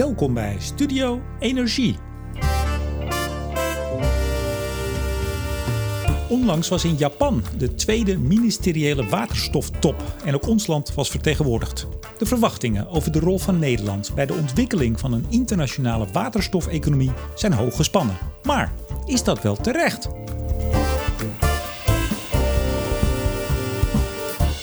Welkom bij Studio Energie. Onlangs was in Japan de tweede ministeriële waterstoftop en ook ons land was vertegenwoordigd. De verwachtingen over de rol van Nederland bij de ontwikkeling van een internationale waterstofeconomie zijn hoog gespannen. Maar is dat wel terecht?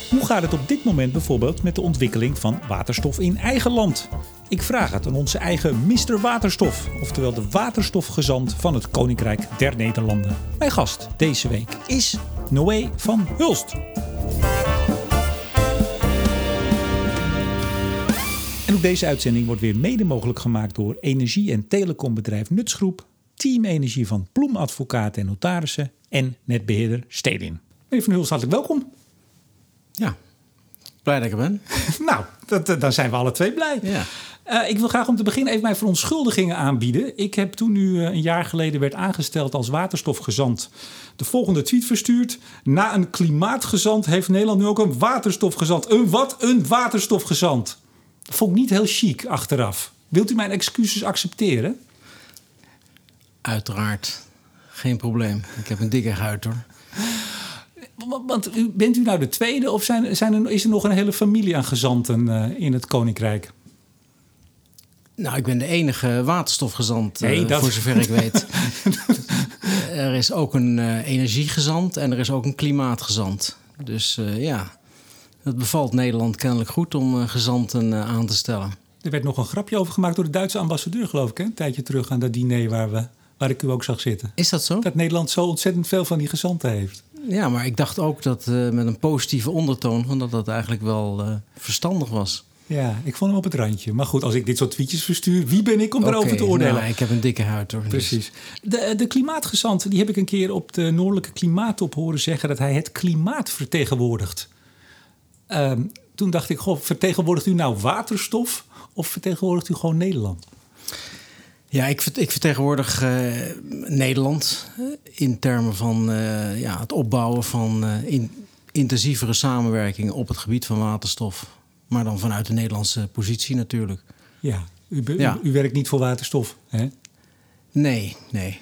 Hoe gaat het op dit moment bijvoorbeeld met de ontwikkeling van waterstof in eigen land? Ik vraag het aan onze eigen Mr. Waterstof, oftewel de waterstofgezant van het Koninkrijk der Nederlanden. Mijn gast deze week is Noé van Hulst. En ook deze uitzending wordt weer mede mogelijk gemaakt door energie- en telecombedrijf Nutsgroep, Team Energie van Ploem Advocaten en Notarissen en netbeheerder Stedin. Meneer van Hulst, hartelijk welkom. Ja, blij dat ik er ben. nou, dat, dan zijn we alle twee blij. Ja. Uh, ik wil graag om te beginnen even mijn verontschuldigingen aanbieden. Ik heb toen u uh, een jaar geleden werd aangesteld als waterstofgezant de volgende tweet verstuurd. Na een klimaatgezant heeft Nederland nu ook een waterstofgezant. Een wat? Een waterstofgezant. Dat vond ik niet heel chic achteraf. Wilt u mijn excuses accepteren? Uiteraard. Geen probleem. Ik heb een dikke huid hoor. Want bent u nou de tweede of zijn, zijn er, is er nog een hele familie aan gezanten uh, in het Koninkrijk? Nou, ik ben de enige waterstofgezant, nee, uh, dat... voor zover ik weet. er is ook een uh, energiegezant en er is ook een klimaatgezant. Dus uh, ja, het bevalt Nederland kennelijk goed om gezanten aan te stellen. Er werd nog een grapje over gemaakt door de Duitse ambassadeur, geloof ik, hè? een tijdje terug aan dat diner waar, we, waar ik u ook zag zitten. Is dat zo? Dat Nederland zo ontzettend veel van die gezanten heeft. Ja, maar ik dacht ook dat met een positieve ondertoon, van dat dat eigenlijk wel verstandig was. Ja, ik vond hem op het randje. Maar goed, als ik dit soort tweetjes verstuur, wie ben ik om okay, daarover te oordelen? Nou, ik heb een dikke huid hoor. Precies. De, de klimaatgezant, die heb ik een keer op de Noordelijke Klimaattop horen zeggen dat hij het klimaat vertegenwoordigt. Um, toen dacht ik, goh, vertegenwoordigt u nou waterstof of vertegenwoordigt u gewoon Nederland? Ja, ik, ik vertegenwoordig uh, Nederland in termen van uh, ja, het opbouwen van uh, in, intensievere samenwerking op het gebied van waterstof. Maar dan vanuit de Nederlandse positie natuurlijk. Ja, u, u, ja. u werkt niet voor waterstof, hè? Nee, nee.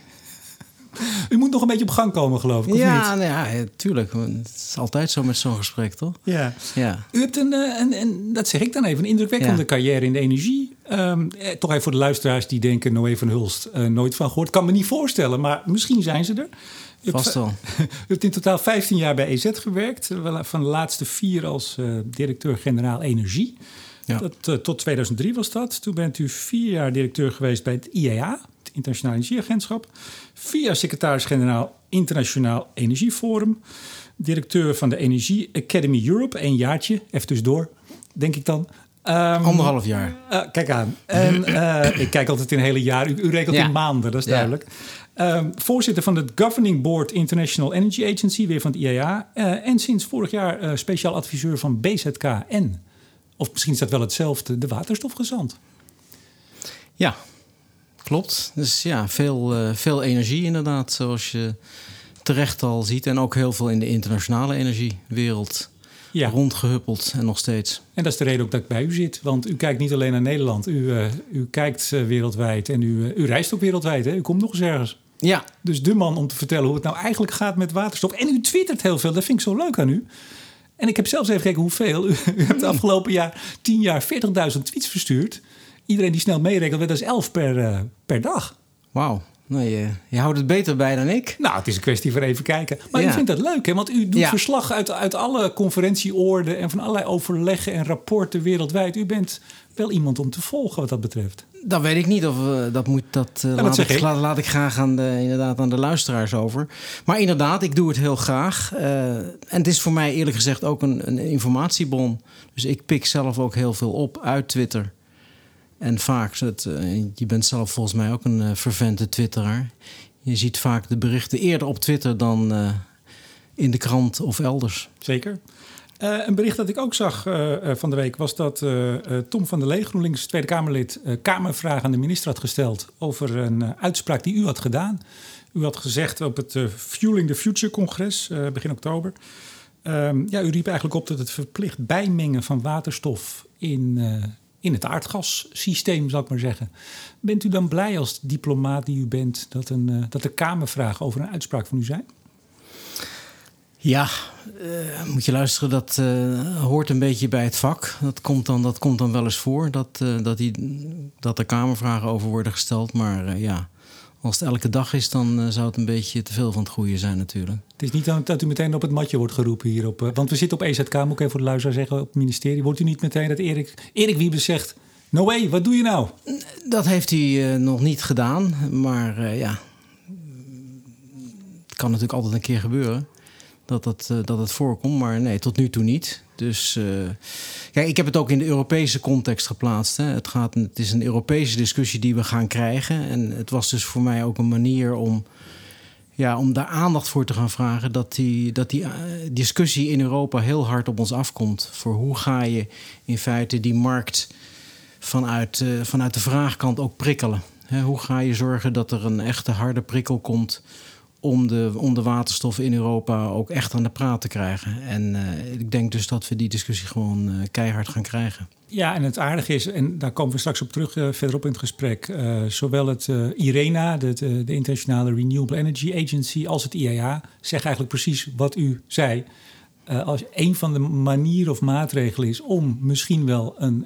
U moet nog een beetje op gang komen, geloof ik. Of ja, niet? Nou ja, tuurlijk. Het is altijd zo met zo'n gesprek, toch? Ja. ja. U hebt een, een, een, dat zeg ik dan even, een indrukwekkende ja. carrière in de energie. Um, toch even voor de luisteraars die denken, Noé van Hulst, uh, nooit van gehoord. Kan me niet voorstellen, maar misschien zijn ze er. U Vast wel. U hebt in totaal 15 jaar bij EZ gewerkt. Van de laatste vier als uh, directeur-generaal energie. Ja. Dat, uh, tot 2003 was dat. Toen bent u vier jaar directeur geweest bij het IEA, het Internationaal Energieagentschap. Vier jaar secretaris-generaal Internationaal Energieforum. Directeur van de Energie Academy Europe, een jaartje, even tussendoor, denk ik dan. Um, Anderhalf jaar. Uh, kijk aan. En uh, ik kijk altijd in hele jaar. U, u rekent ja. in maanden, dat is duidelijk. Um, voorzitter van het Governing Board International Energy Agency, weer van het IAA. Uh, en sinds vorig jaar uh, speciaal adviseur van BZKN. Of misschien is dat wel hetzelfde, de waterstofgezant. Ja, klopt. Dus ja, veel, uh, veel energie inderdaad, zoals je terecht al ziet. En ook heel veel in de internationale energiewereld ja. rondgehuppeld en nog steeds. En dat is de reden ook dat ik bij u zit. Want u kijkt niet alleen naar Nederland. U, uh, u kijkt uh, wereldwijd en u, uh, u reist ook wereldwijd. Hè? U komt nog eens ergens. Ja. Dus de man om te vertellen hoe het nou eigenlijk gaat met waterstof. En u twittert heel veel. Dat vind ik zo leuk aan u. En ik heb zelfs even gekeken hoeveel. U, u hebt de afgelopen jaar 10 jaar 40.000 tweets verstuurd. Iedereen die snel meerekent, dat is 11 per, per dag. Wauw. Nou, je, je, houdt het beter bij dan ik. Nou, het is een kwestie van even kijken. Maar ja. u vindt dat leuk, hè? Want u doet ja. verslag uit, uit alle conferentieoorden... en van allerlei overleggen en rapporten wereldwijd. U bent wel iemand om te volgen wat dat betreft. Dat weet ik niet. Of uh, dat moet dat, uh, ja, laat, dat ik, laat, laat, ik graag aan de, inderdaad aan de luisteraars over. Maar inderdaad, ik doe het heel graag. Uh, en het is voor mij eerlijk gezegd ook een, een informatiebron. Dus ik pik zelf ook heel veel op uit Twitter. En vaak, het, je bent zelf volgens mij ook een vervente twitteraar. Je ziet vaak de berichten eerder op Twitter dan in de krant of elders. Zeker. Een bericht dat ik ook zag van de week was dat Tom van der Lee, GroenLinks Tweede Kamerlid, Kamervraag aan de minister had gesteld over een uitspraak die u had gedaan. U had gezegd op het Fueling the Future congres begin oktober. Um, ja, u riep eigenlijk op dat het verplicht bijmengen van waterstof in in het aardgassysteem, zal ik maar zeggen. Bent u dan blij als diplomaat die u bent dat, een, dat er Kamervragen over een uitspraak van u zijn? Ja, uh, moet je luisteren, dat uh, hoort een beetje bij het vak. Dat komt dan, dat komt dan wel eens voor, dat, uh, dat, die, dat er Kamervragen over worden gesteld. Maar ja, als het elke dag is, dan zou het een beetje te veel van het goede zijn natuurlijk. Het is niet dat u meteen op het matje wordt geroepen hierop. Want we zitten op EZK, moet ik even voor de luisteraar zeggen, op het ministerie. Wordt u niet meteen dat Erik, Erik Wiebes zegt... No way, wat doe je nou? Dat heeft hij nog niet gedaan, maar ja... Het kan natuurlijk altijd een keer gebeuren dat het, uh, dat het voorkomt. Maar nee, tot nu toe niet. Dus uh, kijk, ik heb het ook in de Europese context geplaatst. Hè. Het, gaat, het is een Europese discussie die we gaan krijgen. En het was dus voor mij ook een manier om, ja, om daar aandacht voor te gaan vragen. Dat die, dat die uh, discussie in Europa heel hard op ons afkomt. Voor hoe ga je in feite die markt vanuit, vanuit de vraagkant ook prikkelen. Hè, hoe ga je zorgen dat er een echte harde prikkel komt om de, om de waterstof in Europa ook echt aan de praat te krijgen. En uh, ik denk dus dat we die discussie gewoon uh, keihard gaan krijgen. Ja, en het aardige is, en daar komen we straks op terug uh, verderop in het gesprek, zowel het IRENA, de, de, Internationale Renewable Energy Agency, als het IEA zeggen eigenlijk precies wat u zei. als een van de manieren of maatregelen is om misschien wel een,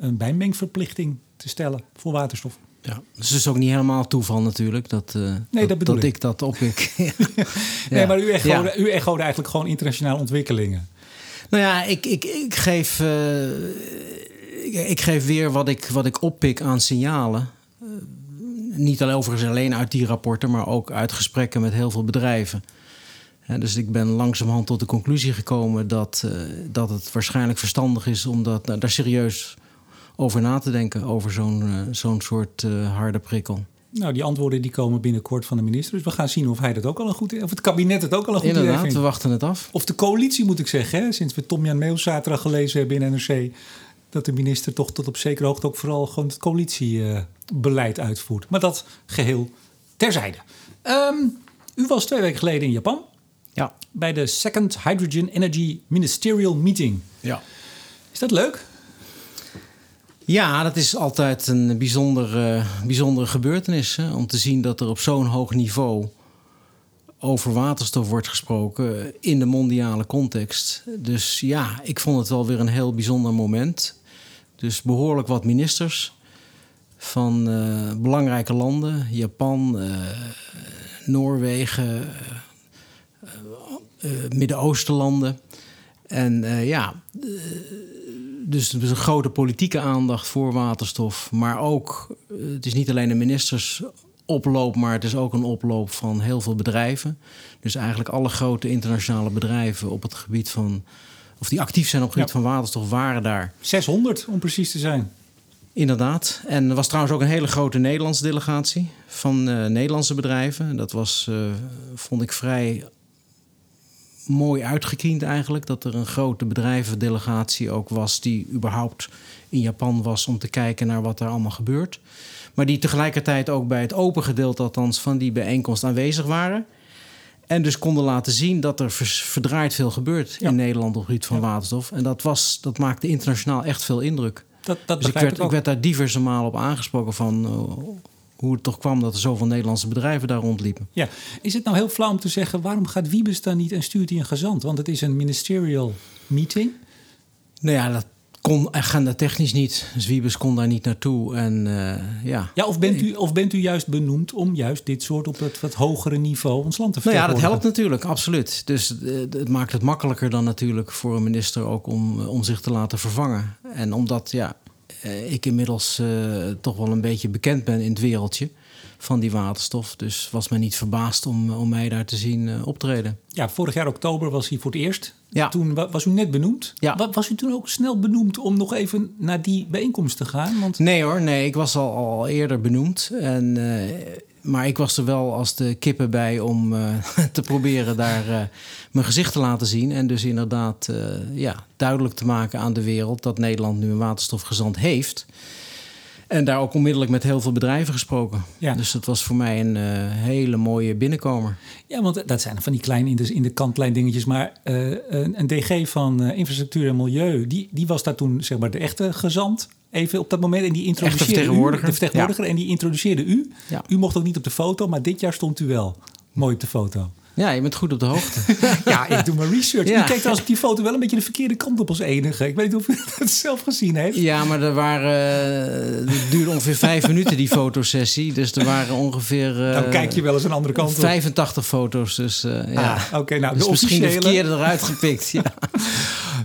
een bijmengverplichting te stellen voor waterstof. Ja, dus het is ook niet helemaal toeval natuurlijk dat, uh, nee, dat, dat, ik. ik dat opwik. ja. Nee, maar u echode, ja. u echode eigenlijk gewoon internationale ontwikkelingen. Nou ja, ik, ik, ik, geef, uh, ik, ik, geef weer wat ik, wat ik oppik aan signalen. Uh, niet alleen overigens alleen uit die rapporten, maar ook uit gesprekken met heel veel bedrijven. dus ik ben langzamerhand tot de conclusie gekomen dat, dat het waarschijnlijk verstandig is om dat, nou, daar serieus over na te denken, over zo'n uh, zo'n soort uh, harde prikkel. Nou, die antwoorden die komen binnenkort van de minister. Dus we gaan zien of hij dat ook al een goed of het kabinet het ook al een goed Inderdaad, idee we wachten het af. Of de coalitie moet ik zeggen, hè? sinds we Tom Jan Meeuws zaterdag gelezen hebben in NRC, dat de minister toch tot op zekere hoogte ook vooral gewoon het coalitiebeleid uitvoert. Maar dat geheel terzijde. Um, u was twee weken geleden in Japan. Ja. Bij de Second Hydrogen Energy Ministerial Meeting. Ja. Is dat leuk? Ja, dat is altijd een bijzonder, uh, bijzondere gebeurtenis. Hè? Om te zien dat er op zo'n hoog niveau over waterstof wordt gesproken in de mondiale context. Dus ja, ik vond het wel weer een heel bijzonder moment. Dus behoorlijk wat ministers van uh, belangrijke landen: Japan, uh, Noorwegen, Midden-Oostenlanden. En ja dus er is een grote politieke aandacht voor waterstof. Maar ook, eh, het is niet alleen een ministersoploop, maar het is ook een oploop van heel veel bedrijven. Dus eigenlijk alle grote internationale bedrijven op het gebied van. of die actief zijn op het gebied van waterstof, waren daar. 600 om precies te zijn. Inderdaad. En er was trouwens ook een hele grote Nederlandse delegatie van uh, Nederlandse bedrijven. Dat was, uh, vond ik, vrij mooi uitgekiend eigenlijk. Dat er een grote bedrijvendelegatie ook was die überhaupt in Japan was om te kijken naar wat er allemaal gebeurt. Maar die tegelijkertijd ook bij het open gedeelte althans van die bijeenkomst aanwezig waren. En dus konden laten zien dat er verdraaid veel gebeurt in Nederland op het gebied van waterstof. En dat, was, dat maakte internationaal echt veel indruk. Dat, dat dus ik werd, ik werd, daar diverse malen op aangesproken van uh, hoe het toch kwam dat er zoveel Nederlandse bedrijven daar rondliepen. Ja, is het nou heel flauw om te zeggen... waarom gaat Wiebes dan niet en stuurt hij een gezant? Want het is een ministerial meeting. Nou ja, dat kon agenda technisch niet. Dus Wiebes kon daar niet naartoe. En, uh, ja. Ja, of, bent u, of bent u juist benoemd om juist dit soort op het wat hogere niveau ons land te vertegenwoordigen? Nou ja, dat helpt natuurlijk, absoluut. Dus uh, het maakt het makkelijker dan natuurlijk voor een minister ook om, om zich te laten vervangen. En omdat, ja, ik inmiddels uh, toch wel een beetje bekend ben in het wereldje van die waterstof. Dus was mij niet verbaasd om, om mij daar te zien optreden. Ja, vorig jaar oktober was hij voor het eerst. Ja. Toen was u net benoemd. Ja. Was u toen ook snel benoemd om nog even naar die bijeenkomst te gaan? Want... Nee hoor, nee. Ik was al, al eerder benoemd. En maar ik was er wel als de kippen bij om uh, te proberen daar uh, mijn gezicht te laten zien. En dus inderdaad uh, ja, duidelijk te maken aan de wereld dat Nederland nu een waterstofgezant heeft. En daar ook onmiddellijk met heel veel bedrijven gesproken. Ja. Dus dat was voor mij een hele mooie binnenkomer. Ja, want dat zijn van die kleine in de, in de kantlijn dingetjes. Maar een, een, DG van Infrastructuur en Milieu, die, die was daar toen zeg maar de echte gezant Even op dat moment. En die introduceerde Echte vertegenwoordiger. U, de vertegenwoordiger. En die introduceerde u. Ja. U mocht ook niet op de foto, maar dit jaar stond u wel mooi op de foto. Ja, je bent goed op de hoogte. ja, ik doe mijn research. Ja. U kijkt als op die foto wel een beetje de verkeerde kant op als enige. Ik weet niet of u het zelf gezien heeft. Ja, maar er waren. eh, Het duurde ongeveer vijf minuten, die fotosessie. Dus er waren ongeveer. eh, Dan kijk je wel eens een andere kant op. 85 foto's. Dus eh, ja. Ah, Oké, nou, dus de misschien de officiële... verkeerde eruit gepikt. Ja.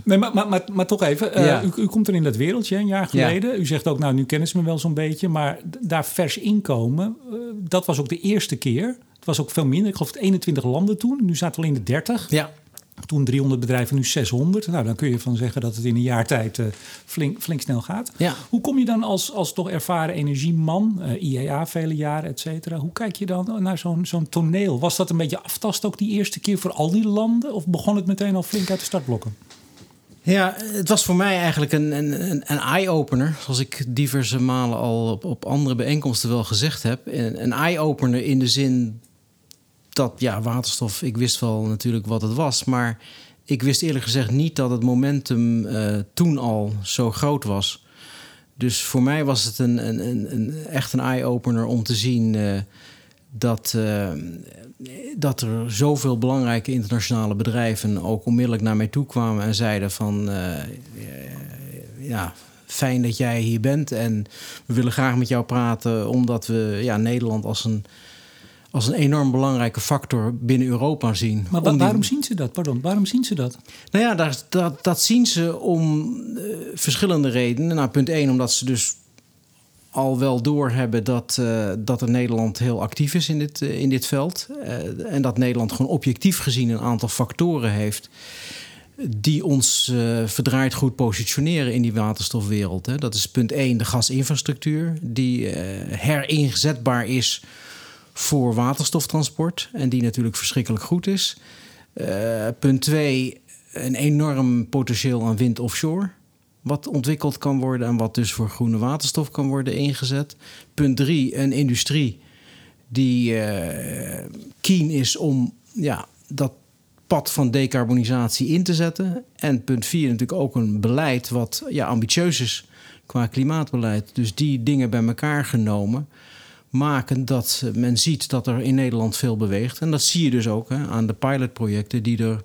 Nee, maar, maar, maar, maar toch even. Ja. u, u komt er in dat wereldje een jaar Ja. geleden. U zegt ook, nou, nu kennen ze me wel zo'n beetje. Maar daar vers inkomen, dat was ook de eerste keer. Het was ook veel minder. Ik geloof het 21 landen toen. Nu zaten we al in de 30. ja. Toen 300 bedrijven, nu 600. Nou, dan kun je van zeggen dat het in een jaar tijd eh, flink, flink snel gaat. Ja. Hoe kom je dan als, als toch ervaren energieman, eh, IEA vele jaren, et cetera... hoe kijk je dan naar zo'n zo'n toneel? Was dat een beetje aftast ook die eerste keer voor al die landen? Of begon het meteen al flink uit de startblokken? Ja, het was voor mij eigenlijk een, een, een- een eye-opener. Zoals ik diverse malen al op, op andere bijeenkomsten wel gezegd heb. Een, een eye-opener in de zin dat, ja, waterstof, ik wist wel natuurlijk wat het was. Maar ik wist eerlijk gezegd niet dat het momentum eh, toen al zo groot was. Dus voor mij was het een, een, een, een, echt een eye-opener om te zien eh, dat, eh, dat er zoveel belangrijke internationale bedrijven ook onmiddellijk naar mij toe kwamen en zeiden van ja, fijn dat jij hier bent en we willen graag met jou praten omdat we ja, Nederland als een, als een enorm belangrijke factor binnen Europa zien. Maar wa- Om die- waarom zien ze dat? Pardon, waarom zien ze dat? nou ja, dat, dat, dat zien ze om eh, verschillende redenen. Nou, punt 1, omdat ze dus al wel doorhebben dat, eh, dat er Nederland heel actief is in dit, eh, in dit veld. En dat Nederland gewoon objectief gezien een aantal factoren heeft die ons eh, verdraaid goed positioneren in die waterstofwereld. Hè. Dat is punt 1, de gasinfrastructuur, die eh, herinzetbaar is voor waterstoftransport en die natuurlijk verschrikkelijk goed is. Eh, punt 2, een enorm potentieel aan wind offshore. Wat ontwikkeld kan worden en wat dus voor groene waterstof kan worden ingezet. Punt 3, een industrie die eh, keen is om ja, dat pad van decarbonisatie in te zetten. En punt 4, natuurlijk ook een beleid wat ja, ambitieus is qua klimaatbeleid. Dus die dingen bij elkaar genomen maken dat men ziet dat er in Nederland veel beweegt. En dat zie je dus ook hè, aan de pilotprojecten die er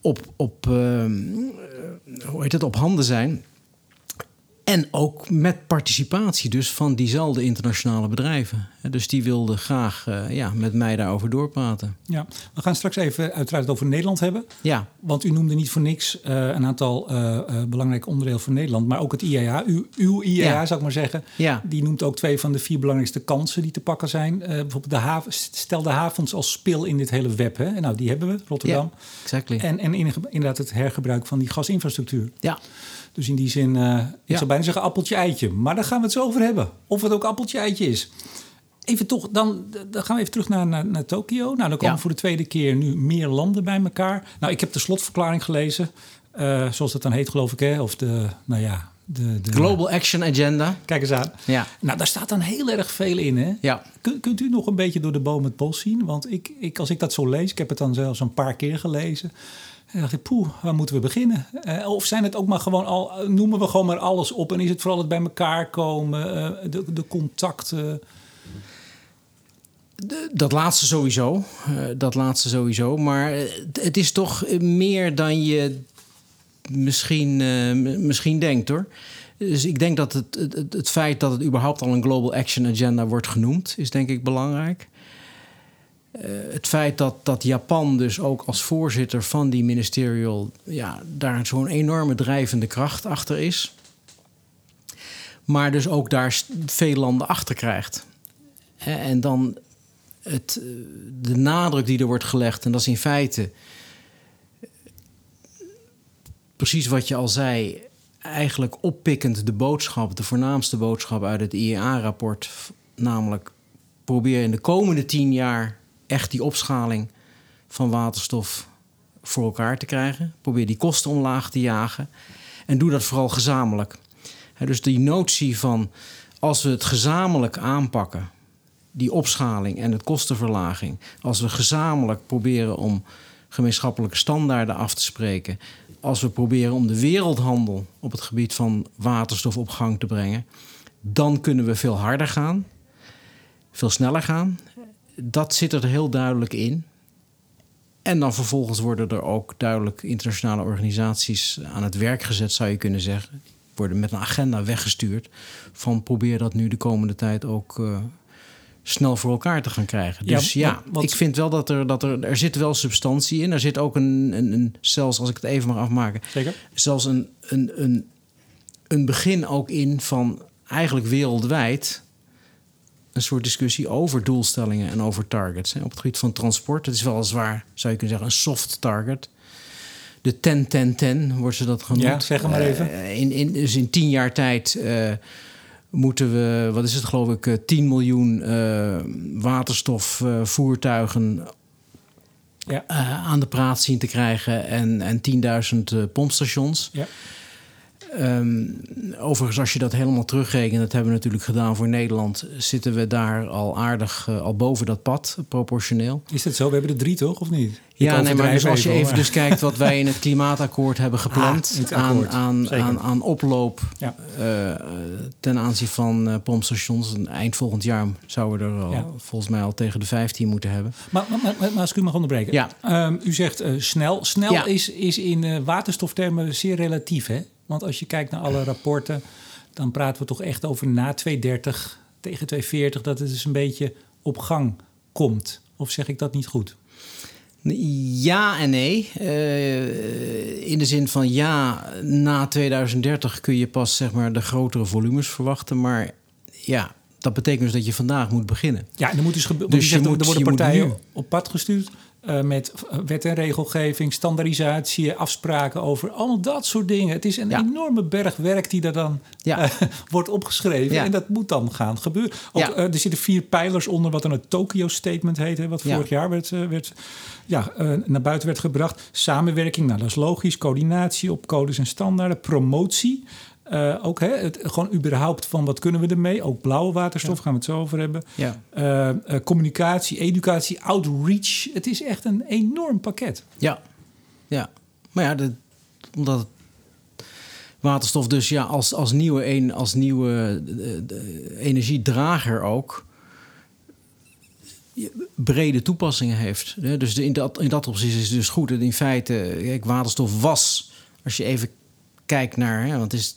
op, op, ehm, eh, hoe heet het, op handen zijn. En ook met participatie dus van diezelfde internationale bedrijven. Dus die wilden graag eh, ja, met mij daarover doorpraten. Ja, we gaan straks even uiteraard over Nederland hebben. Ja, Want u noemde niet voor niks eh, een aantal eh, belangrijke onderdelen voor Nederland. Maar ook het IAA, uw, uw Ja. zou ik maar zeggen. Ja. Die noemt ook twee van de vier belangrijkste kansen die te pakken zijn. Bijvoorbeeld de haven, stel de havens als spil in dit hele web. Hè? Nou, die hebben we, Rotterdam. exactly. En, en in- inderdaad het hergebruik van die gasinfrastructuur. Ja, Dus in die zin, ik Ja. zou bijna zeggen appeltje-eitje. Maar daar gaan we het zo over hebben. Of het ook appeltje-eitje is. Even toch, dan, dan gaan we even terug naar, naar, naar Tokio. Nou, dan komen Ja. voor de tweede keer nu meer landen bij elkaar. Nou, ik heb de slotverklaring gelezen. eh, zoals dat dan heet, geloof ik. Hè? Of de, nou ja... De, de, Global Action Agenda. Kijk eens aan. Ja. Nou, daar staat dan heel erg veel in, hè? Ja. Kun- kunt u nog een beetje door de boom het bos zien? Want ik, ik, als ik dat zo lees, ik heb het dan zelfs een paar keer gelezen. En dacht ik, poeh, waar moeten we beginnen? Eh, of zijn het ook maar gewoon al, noemen we gewoon maar alles op? En is het vooral het bij elkaar komen, eh, de, de contacten? Dat laatste sowieso. Eh, dat laatste sowieso. Maar eh, het is toch meer dan je misschien, eh, misschien denkt hoor. Dus ik denk dat het, het, feit dat het überhaupt al een Global Action Agenda wordt genoemd, is denk ik belangrijk. Het feit dat, dat Japan dus ook als voorzitter van die ministerial... Ja, daar zo'n enorme drijvende kracht achter is. Maar dus ook daar veel landen achter krijgt. En dan het, eh, de nadruk die er wordt gelegd, en dat is in feite precies wat je al zei, eigenlijk oppikkend de boodschap, de voornaamste boodschap uit het IEA-rapport, namelijk probeer in de komende tien jaar echt die opschaling van waterstof voor elkaar te krijgen. Probeer die kosten omlaag te jagen en doe dat vooral gezamenlijk. Dus die notie van als we het gezamenlijk aanpakken, die opschaling en het kostenverlaging, als we gezamenlijk proberen om gemeenschappelijke standaarden af te spreken, als we proberen om de wereldhandel op het gebied van waterstof op gang te brengen, dan kunnen we veel harder gaan, veel sneller gaan. Dat zit er heel duidelijk in. En dan vervolgens worden er ook duidelijk internationale organisaties aan het werk gezet, zou je kunnen zeggen. Worden met een agenda weggestuurd van probeer dat nu de komende tijd ook uh, snel voor elkaar te gaan krijgen. Dus ja, ik vind wel dat er, dat er, er zit wel substantie in. Er zit ook een, een, een zelfs als ik het even mag afmaken, Zeker? zelfs een, een, een, een begin ook in van eigenlijk wereldwijd een soort discussie over doelstellingen en over targets. Op het gebied van transport, het is weliswaar, zou je kunnen zeggen, een soft target. De 10-10-10 wordt ze dat genoemd. Ja, zeg maar even. Uh, in, in, dus in tien jaar tijd uh, moeten we, wat is het geloof ik, 10 miljoen uh, waterstofvoertuigen ja. aan de praat zien te krijgen en, en 10.000 pompstations. Ja. Um, overigens, als je dat helemaal terugrekent, dat hebben we natuurlijk gedaan voor Nederland, zitten we daar al aardig uh, al boven dat pad, proportioneel. Is dat zo? We hebben er drie toch, of niet? Ja, nee, maar dus als je even dus kijkt wat wij in het klimaatakkoord hebben gepland ah, aan, aan, aan, aan, oploop ja. uh, ten aanzien van uh, pompstations. Eind volgend jaar zouden we er al, ja. volgens mij al tegen de 15 moeten hebben. Maar, maar, maar, maar als ik u mag onderbreken. Ja. Um, u zegt snel. Snel is, is in waterstoftermen zeer relatief, hè? Want als je kijkt naar alle rapporten, dan praten we toch echt over na 230 tegen 240 dat het dus een beetje op gang komt. Of zeg ik dat niet goed? Ja en nee. Uh, in de zin van ja, na 2030 kun je pas zeg maar, de grotere volumes verwachten. Maar ja, dat betekent dus dat je vandaag moet beginnen. Ja, en dan moet dus, dus je, moet, er worden partijen op pad gestuurd. Uh, met wet en regelgeving, standaardisatie, afspraken over al dat soort dingen. Het is een ja. enorme berg werk die er dan ja. uh, wordt opgeschreven. Ja. En dat moet dan gaan gebeuren. Ook, uh, er zitten vier pijlers onder wat dan het Tokyo Statement heet. Hè, wat vorig jaar werd, werd, ja, naar buiten werd gebracht. Samenwerking, nou dat is logisch. Coördinatie op codes en standaarden. Promotie. Uh, ook hè, het, gewoon überhaupt van wat kunnen we ermee. Ook blauwe waterstof, ja. gaan we het zo over hebben. Ja. Uh, uh, communicatie, educatie, outreach. Het is echt een enorm pakket. Ja, ja. Maar ja, de, omdat waterstof dus ja, als, als nieuwe, een, als nieuwe de, de energiedrager ook brede toepassingen heeft. Dus in dat, in dat opzicht is het dus goed. En in feite, kijk, waterstof was, als je even kijkt naar, hè, want het is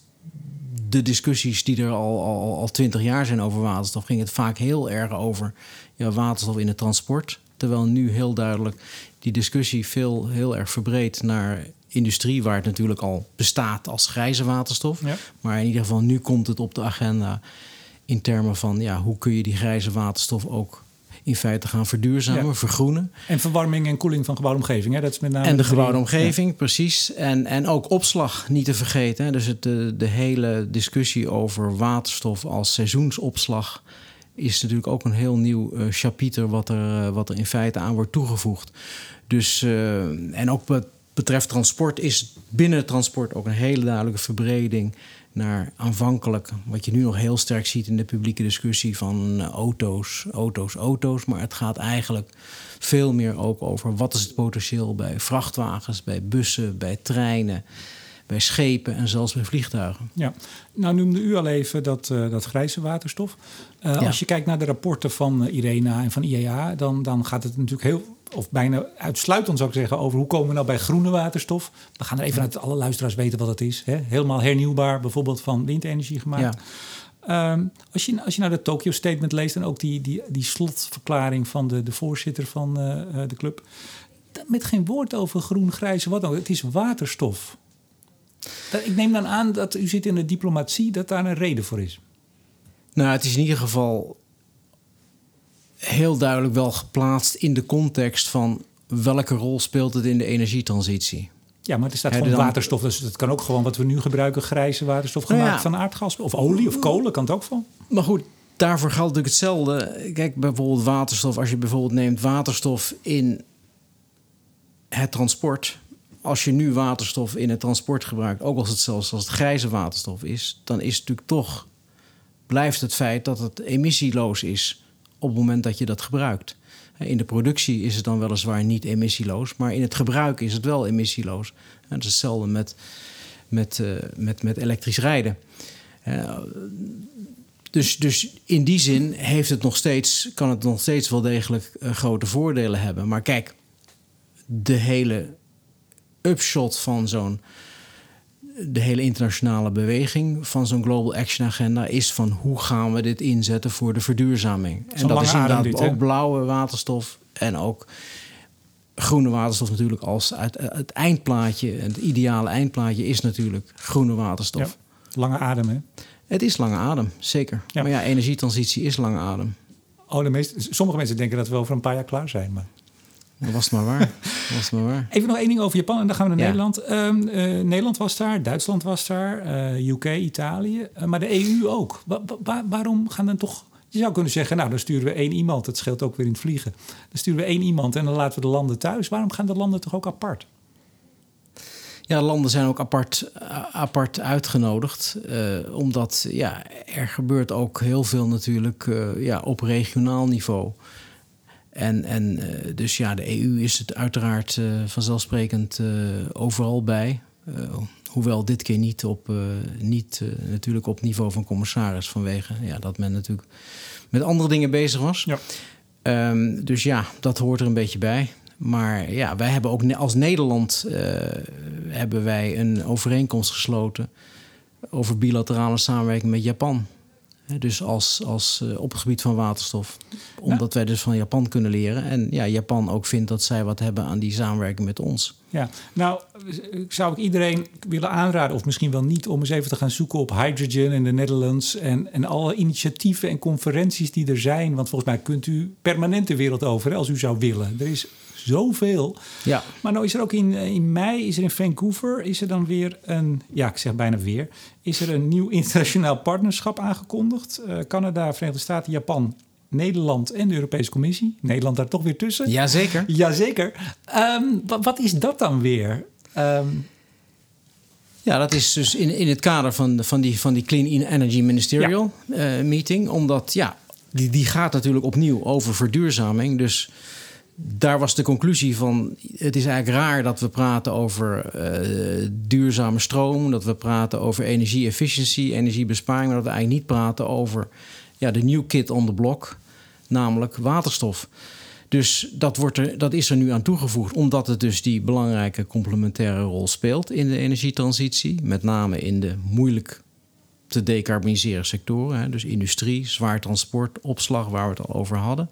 de discussies die er al, al, al twintig jaar zijn over waterstof, ging het vaak heel erg over ja, waterstof in het transport. Terwijl nu heel duidelijk die discussie veel heel erg verbreedt naar industrie, waar het natuurlijk al bestaat als grijze waterstof. Ja. Maar in ieder geval, nu komt het op de agenda in termen van ja, hoe kun je die grijze waterstof ook in feite gaan verduurzamen, ja. vergroenen. En verwarming en koeling van gebouwde omgeving. Hè? Dat is met name en de gebouwde omgeving, ja. precies. En, en ook opslag niet te vergeten. Hè? Dus het, de, de hele discussie over waterstof als seizoensopslag is natuurlijk ook een heel nieuw uh, chapiter wat er, uh, wat er in feite aan wordt toegevoegd. Dus, uh, en ook wat betreft transport is binnen het transport ook een hele duidelijke verbreding naar aanvankelijk, wat je nu nog heel sterk ziet in de publieke discussie van auto's, auto's, auto's. Maar het gaat eigenlijk veel meer ook over wat is het potentieel bij vrachtwagens, bij bussen, bij treinen, bij schepen en zelfs bij vliegtuigen. Ja, nou noemde u al even dat, uh, dat grijze waterstof. Uh, ja. Als je kijkt naar de rapporten van IRENA en van IEA, dan, dan gaat het natuurlijk heel of bijna uitsluitend zou ik zeggen, over hoe komen we nou bij groene waterstof. We gaan er even uit alle luisteraars weten wat het is. Hè? Helemaal hernieuwbaar, bijvoorbeeld van windenergie gemaakt. Ja. Um, als, je, als je nou de Tokyo Statement leest en ook die, die, die slotverklaring van de, de voorzitter van uh, de club. Met geen woord over groen, grijs, wat dan ook. Het is waterstof. Ik neem dan aan dat u zit in de diplomatie, dat daar een reden voor is. Nou, het is in ieder geval heel duidelijk wel geplaatst in de context van welke rol speelt het in de energietransitie. Ja, maar er staat gewoon waterstof. Dus het kan ook gewoon wat we nu gebruiken, grijze waterstof gemaakt nou ja. van aardgas. Of olie of kolen, kan het ook van. Maar goed, daarvoor geldt natuurlijk hetzelfde. Kijk, bijvoorbeeld waterstof. Als je bijvoorbeeld neemt waterstof in het transport. Als je nu waterstof in het transport gebruikt, ook als het zelfs als het grijze waterstof is, dan is het natuurlijk toch blijft het feit dat het emissieloos is op het moment dat je dat gebruikt. In de productie is het dan weliswaar niet emissieloos, maar in het gebruik is het wel emissieloos. Dat is hetzelfde met, met, uh, met, met elektrisch rijden. Dus, dus in die zin heeft het nog steeds, kan het nog steeds wel degelijk uh, grote voordelen hebben. Maar kijk, de hele upshot van zo'n de hele internationale beweging van zo'n Global Action Agenda is van hoe gaan we dit inzetten voor de verduurzaming. En dat is inderdaad dit, ook blauwe waterstof en ook groene waterstof natuurlijk als het, het eindplaatje, het ideale eindplaatje is natuurlijk groene waterstof. lange adem hè? Het is lange adem, zeker. Maar ja, energietransitie is lange adem. Oh, de meeste, sommige mensen denken dat we over een paar jaar klaar zijn, maar... Dat was het maar waar. was maar waar. Even nog één ding over Japan en dan gaan we naar Nederland. Um, uh, Nederland was daar, Duitsland was daar, uh, UK, Italië, uh, maar de EU ook. Wa wa waarom gaan dan toch... Je zou kunnen zeggen, nou dan sturen we één iemand. Dat scheelt ook weer in het vliegen. Dan sturen we één iemand en dan laten we de landen thuis. Waarom gaan de landen toch ook apart? Ja, landen zijn ook apart, apart uitgenodigd. omdat ja, er gebeurt ook heel veel natuurlijk ja, op regionaal niveau. En, en uh, dus ja, de EU is het uiteraard uh, vanzelfsprekend uh, overal bij. hoewel dit keer niet, op, niet natuurlijk op niveau van commissaris, vanwege ja, dat men natuurlijk met andere dingen bezig was. Ja. Um, dus ja, dat hoort er een beetje bij. Maar ja, wij hebben ook als Nederland hebben wij een overeenkomst gesloten over bilaterale samenwerking met Japan. Dus als, als, uh, op het gebied van waterstof. Omdat wij dus van Japan kunnen leren. En ja, Japan ook vindt dat zij wat hebben aan die samenwerking met ons. Ja, nou zou ik iedereen willen aanraden, of misschien wel niet, om eens even te gaan zoeken op hydrogen in de Netherlands. En, en alle initiatieven en conferenties die er zijn. Want volgens mij kunt u permanent de wereld over als u zou willen. Er is zoveel. Ja. Maar nou is er ook in, eh, in mei, is er in Vancouver, is er dan weer een, ja, ik zeg bijna weer, is er een nieuw internationaal partnerschap aangekondigd. Uh, Canada, Verenigde Staten, Japan, Nederland en de Europese Commissie. Nederland daar toch weer tussen. Jazeker. Jazeker. Um, wat, wat is dat dan weer? Um, ja, dat is dus in, in het kader van, van, die, van die Clean Energy Ministerial ja. uh, meeting. Omdat, ja, die, die gaat natuurlijk opnieuw over verduurzaming. Dus daar was de conclusie van: het is eigenlijk raar dat we praten over uh, duurzame stroom, dat we praten over energie-efficiëntie, energiebesparing, maar dat we eigenlijk niet praten over ja, de new kid on the block, namelijk waterstof. Dus dat, wordt er, dat is er nu aan toegevoegd, omdat het dus die belangrijke complementaire rol speelt in de energietransitie, met name in de moeilijk te decarboniseren sectoren, hè, dus industrie, zwaar transport, opslag, waar we het al over hadden.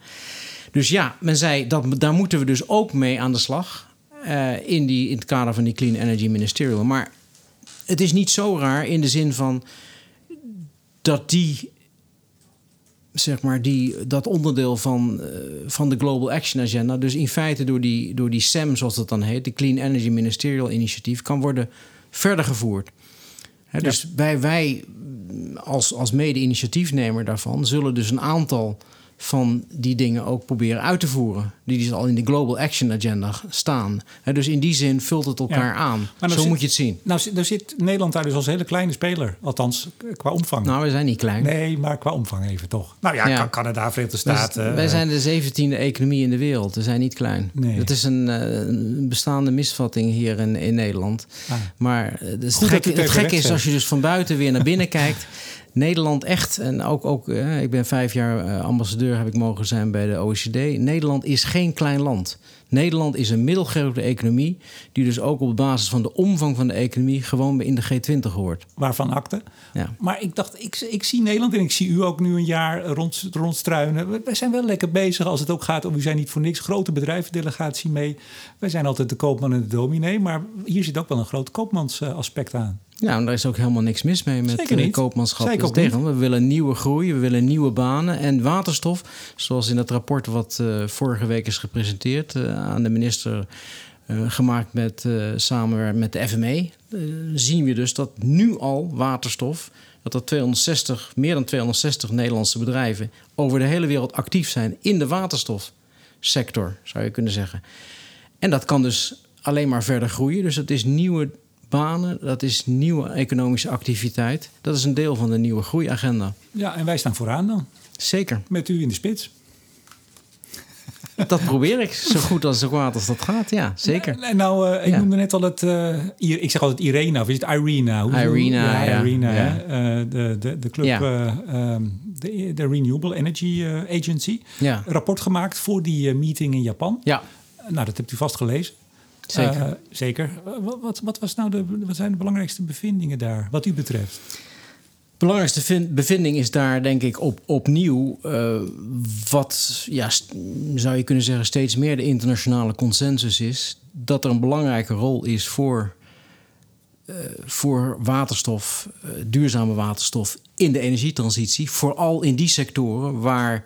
Dus ja, men zei dat daar moeten we dus ook mee aan de slag. Uh, in, die, in het kader van die Clean Energy Ministerial. Maar het is niet zo raar in de zin van dat die. Zeg maar, die, dat onderdeel van, uh, van de Global Action Agenda, dus in feite door die, door die SEM, zoals dat dan heet, de Clean Energy Ministerial Initiatief, kan worden verder gevoerd. He, dus ja. wij, wij als, als mede-initiatiefnemer daarvan zullen dus een aantal van die dingen ook proberen uit te voeren. Die dus al in de Global Action Agenda staan. dus in die zin vult het elkaar aan. Nou Zo moet je het zien. Nou, daar zit Nederland daar dus als hele kleine speler. Althans, qua omvang. Nou, we zijn niet klein. Nee, maar qua omvang even toch. Nou ja, ja. Canada, Verenigde Staten. wij zijn de zeventiende economie in de wereld. We zijn niet klein. Nee. Dat is een, een bestaande misvatting hier in, in Nederland. Ah. Maar het, gek, het gekke is als je dus van buiten weer naar binnen kijkt... Nederland echt, en ook, ook eh, ik ben vijf jaar eh, ambassadeur heb ik mogen zijn bij de OECD. Nederland is geen klein land. Nederland is een middelgrote economie, die dus ook op basis van de omvang van de economie gewoon in de G20 hoort. Waarvan akte. Ja. Maar ik dacht, ik, ik zie Nederland en ik zie u ook nu een jaar rond, rondstruinen. Wij zijn wel lekker bezig als het ook gaat om, u zijn niet voor niks grote bedrijvendelegatie mee. Wij zijn altijd de koopman en de dominee, maar hier zit ook wel een groot koopmansaspect aan. Ja, en daar is ook helemaal niks mis mee met Zeker niet. koopmanschap. Zeker tegen. We willen nieuwe groei, we willen nieuwe banen. En waterstof, zoals in het rapport wat uh, vorige week is gepresenteerd uh, aan de minister, uh, gemaakt met, samen met de FME, zien we dus dat nu al waterstof, dat er 260, meer dan 260 Nederlandse bedrijven over de hele wereld actief zijn in de waterstofsector, zou je kunnen zeggen. En dat kan dus alleen maar verder groeien. Dus het is nieuwe banen, dat is nieuwe economische activiteit. Dat is een deel van de nieuwe groeiagenda. Ja, en wij staan vooraan dan. Zeker. Met u in de spits. dat probeer ik zo goed als zo kwaad als dat gaat, ja, zeker. En nou, uh, ik ja. noemde net al het, uh, ik zeg altijd Irena, of is het Irina? Hoe Irina, ja. Irina, ja. Uh, de, de, de club, um, de, de, Renewable Energy Agency. Ja. rapport gemaakt voor die meeting in Japan. Ja. Nou, dat hebt u vast gelezen. Zeker. zeker. Wat, wat, was nou de, wat zijn de belangrijkste bevindingen daar, wat u betreft? belangrijkste bevinding is daar denk ik op, opnieuw uh, wat, ja, zou je kunnen zeggen, steeds meer de internationale consensus is. Dat er een belangrijke rol is voor, uh, voor waterstof, duurzame waterstof in de energietransitie. Vooral in die sectoren waar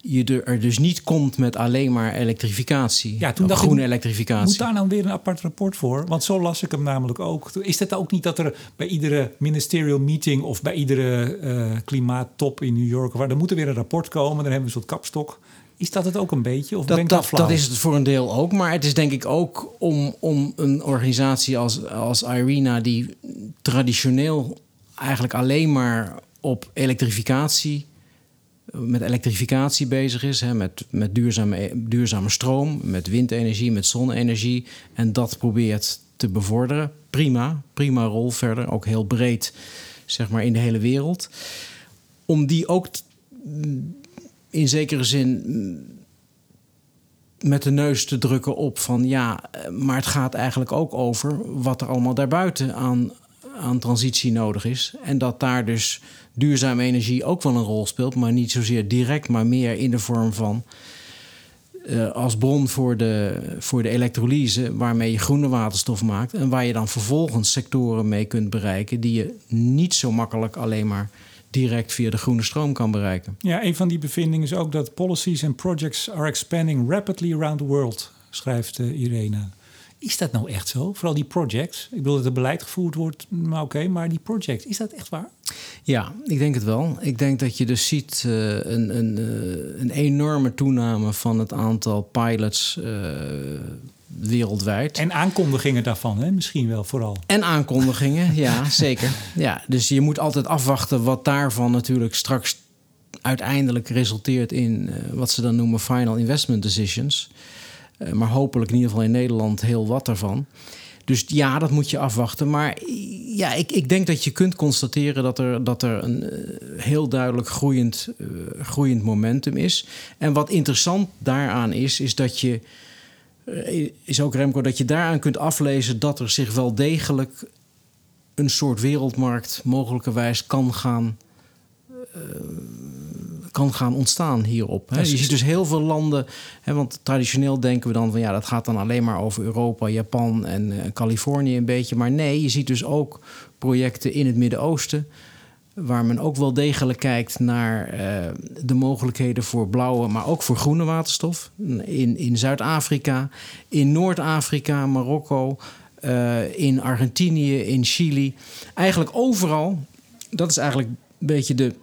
je er dus niet komt met alleen maar elektrificatie. Ja, toen dacht groene elektrificatie. Moet daar nou weer een apart rapport voor? Want zo las ik hem namelijk ook. Is het ook niet dat er bij iedere ministerial meeting of bij iedere uh, klimaattop in New York, waar er moet er weer een rapport komen, dan hebben we een soort kapstok. Is dat het ook een beetje? Of dat, dat, dat, is het voor een deel ook. Maar het is denk ik ook om, om een organisatie als, als Irina, die traditioneel eigenlijk alleen maar op elektrificatie met elektrificatie bezig is, hè, met, met duurzame, duurzame stroom, met windenergie, met zonne-energie. En dat probeert te bevorderen. Prima, prima rol verder, ook heel breed, zeg maar, in de hele wereld. Om die ook in zekere zin met de neus te drukken op van ja, maar het gaat eigenlijk ook over wat er allemaal daarbuiten aan, aan transitie nodig is. En dat daar dus duurzame energie ook wel een rol speelt, maar niet zozeer direct, maar meer in de vorm van uh, als bron voor de, voor de elektrolyse, waarmee je groene waterstof maakt. En waar je dan vervolgens sectoren mee kunt bereiken die je niet zo makkelijk alleen maar direct via de groene stroom kan bereiken. Ja, een van die bevindingen is ook dat policies and projects are expanding rapidly around the world, schrijft uh, Irene. Is dat nou echt zo? Vooral die projects. Ik bedoel dat het beleid gevoerd wordt, maar oké, maar die projects, is dat echt waar? Ja, ik denk het wel. Ik denk dat je dus ziet uh, een, een, uh, een enorme toename van het aantal pilots uh, wereldwijd. En aankondigingen daarvan, hè? misschien wel vooral. En aankondigingen, ja, zeker. Ja, dus je moet altijd afwachten wat daarvan natuurlijk straks uiteindelijk resulteert in wat ze dan noemen final investment decisions. Eh, maar hopelijk in ieder geval in Nederland heel wat daarvan. Dus ja, dat moet je afwachten. Maar ja, ik, ik denk dat je kunt constateren dat er, dat er een uh, heel duidelijk groeiend, uh, groeiend momentum is. En wat interessant daaraan is, is dat je. Is ook Remco, dat je daaraan kunt aflezen dat er zich wel degelijk een soort wereldmarkt mogelijkerwijs kan gaan kan gaan ontstaan hierop. Hè. Je ziet dus heel veel landen, hè, want traditioneel denken we dan van ja, dat gaat dan alleen maar over Europa, Japan en uh, Californië een beetje. Maar nee, je ziet dus ook projecten in het Midden-Oosten. Waar men ook wel degelijk kijkt naar uh, de mogelijkheden voor blauwe, maar ook voor groene waterstof. In, in Zuid-Afrika, in Noord-Afrika, Marokko, uh, in Argentinië, in Chili. Eigenlijk overal. Dat is eigenlijk een beetje de,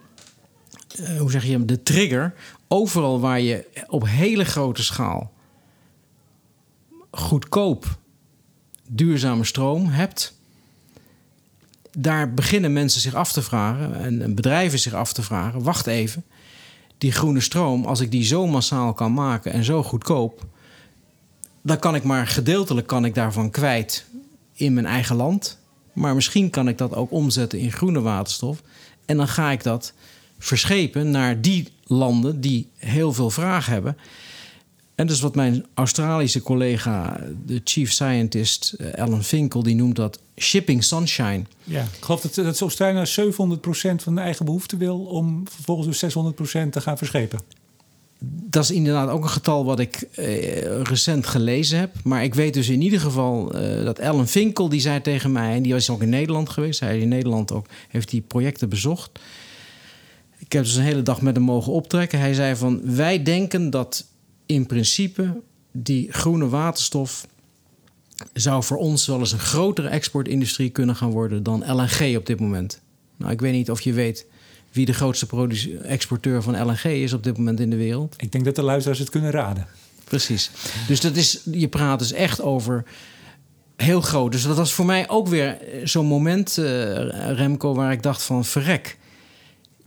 hoe zeg je hem, de trigger. Overal waar je op hele grote schaal goedkoop duurzame stroom hebt, daar beginnen mensen zich af te vragen en bedrijven zich af te vragen: wacht even, die groene stroom, als ik die zo massaal kan maken en zo goedkoop, dan kan ik maar gedeeltelijk kan ik daarvan kwijt in mijn eigen land. Maar misschien kan ik dat ook omzetten in groene waterstof. En dan ga ik dat verschepen naar die landen die heel veel vraag hebben. En dus wat mijn Australische collega, de chief scientist uh, Alan Finkel, die noemt dat shipping sunshine. Ja, ik geloof dat, dat Australië 700% van de eigen behoefte wil om vervolgens dus 600% te gaan verschepen. Dat is inderdaad ook een getal wat ik uh, recent gelezen heb. Maar ik weet dus in ieder geval uh, dat Alan Finkel, die zei tegen mij, en die was ook in Nederland geweest. Hij in Nederland ook, heeft die projecten bezocht. Ik heb dus een hele dag met hem mogen optrekken. Hij zei van wij denken dat in principe die groene waterstof zou voor ons wel eens een grotere exportindustrie kunnen gaan worden dan LNG op dit moment. Nou, ik weet niet of je weet wie de grootste exporteur van LNG is op dit moment in de wereld. Ik denk dat de luisteraars het kunnen raden. Precies. Dus dat is, je praat dus echt over heel groot. Dus dat was voor mij ook weer zo'n moment, uh, Remco, waar ik dacht van verrek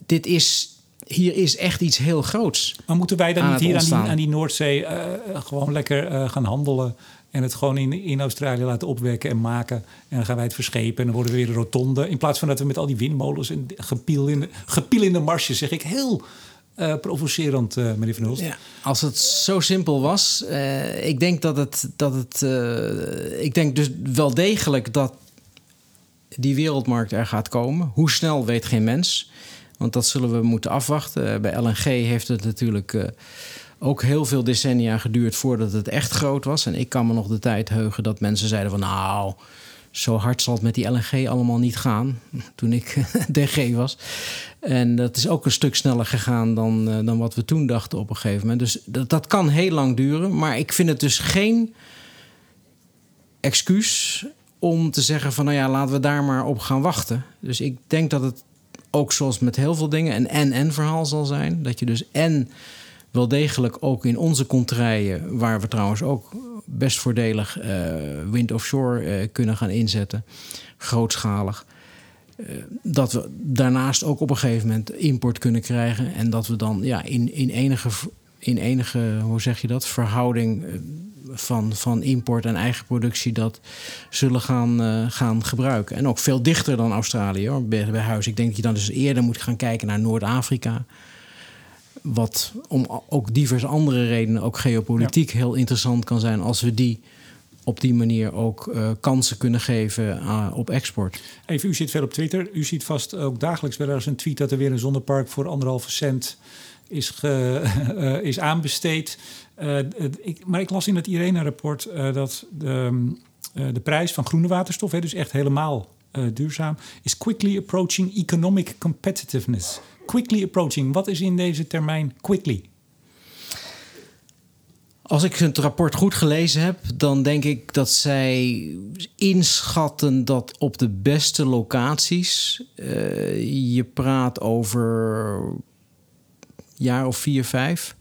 dit is hier is echt iets heel groots. Maar moeten wij dan niet hier aan die, aan die, Noordzee gewoon lekker gaan handelen? En het gewoon in, in Australië laten opwekken en maken. En dan gaan wij het verschepen en dan worden we weer een rotonde. In plaats van dat we met al die windmolens en gepiel in de, gepiel in de marsjes, zeg ik heel uh, provocerend, uh, meneer Van Hulst. Ja, als het zo simpel was, uh, ik denk dat het, dat het ik denk dus wel degelijk dat die wereldmarkt er gaat komen. Hoe snel weet geen mens, want dat zullen we moeten afwachten. bij LNG heeft het natuurlijk ook heel veel decennia geduurd voordat het echt groot was. En ik kan me nog de tijd heugen dat mensen zeiden van nou, zo hard zal het met die LNG allemaal niet gaan. Toen ik DG was. En dat is ook een stuk sneller gegaan dan, eh, dan wat we toen dachten op een gegeven moment. Dus dat, dat kan heel lang duren. Maar ik vind het dus geen excuus om te zeggen van nou ja, laten we daar maar op gaan wachten. Dus ik denk dat het ook zoals met heel veel dingen een en-en verhaal zal zijn. Dat je dus en wel degelijk ook in onze contraien, waar we trouwens ook best voordelig uh, wind offshore uh, kunnen gaan inzetten, grootschalig. Uh, dat we daarnaast ook op een gegeven moment import kunnen krijgen. En dat we dan ja, in, in, enige, in enige, hoe zeg je dat, verhouding van, van import en eigen productie dat zullen gaan, gaan gebruiken. En ook veel dichter dan Australië hoor, bij, bij huis. Ik denk dat je dan dus eerder moet gaan kijken naar Noord-Afrika. Wat om ook diverse andere redenen, ook geopolitiek, heel interessant kan zijn als we die op die manier ook uh, kansen kunnen geven uh, op export. Even, u zit veel op Twitter. U ziet vast ook dagelijks wel eens een tweet dat er weer een zonnepark voor anderhalve cent is, ge, uh, is aanbesteed. Ik, maar ik las in het IRENA-rapport dat de, de prijs van groene waterstof, hè, dus echt helemaal duurzaam, is quickly approaching economic competitiveness quickly approaching. Wat is in deze termijn quickly? Als ik het rapport goed gelezen heb, dan denk ik dat zij inschatten dat op de beste locaties je praat over jaar of vier, vijf,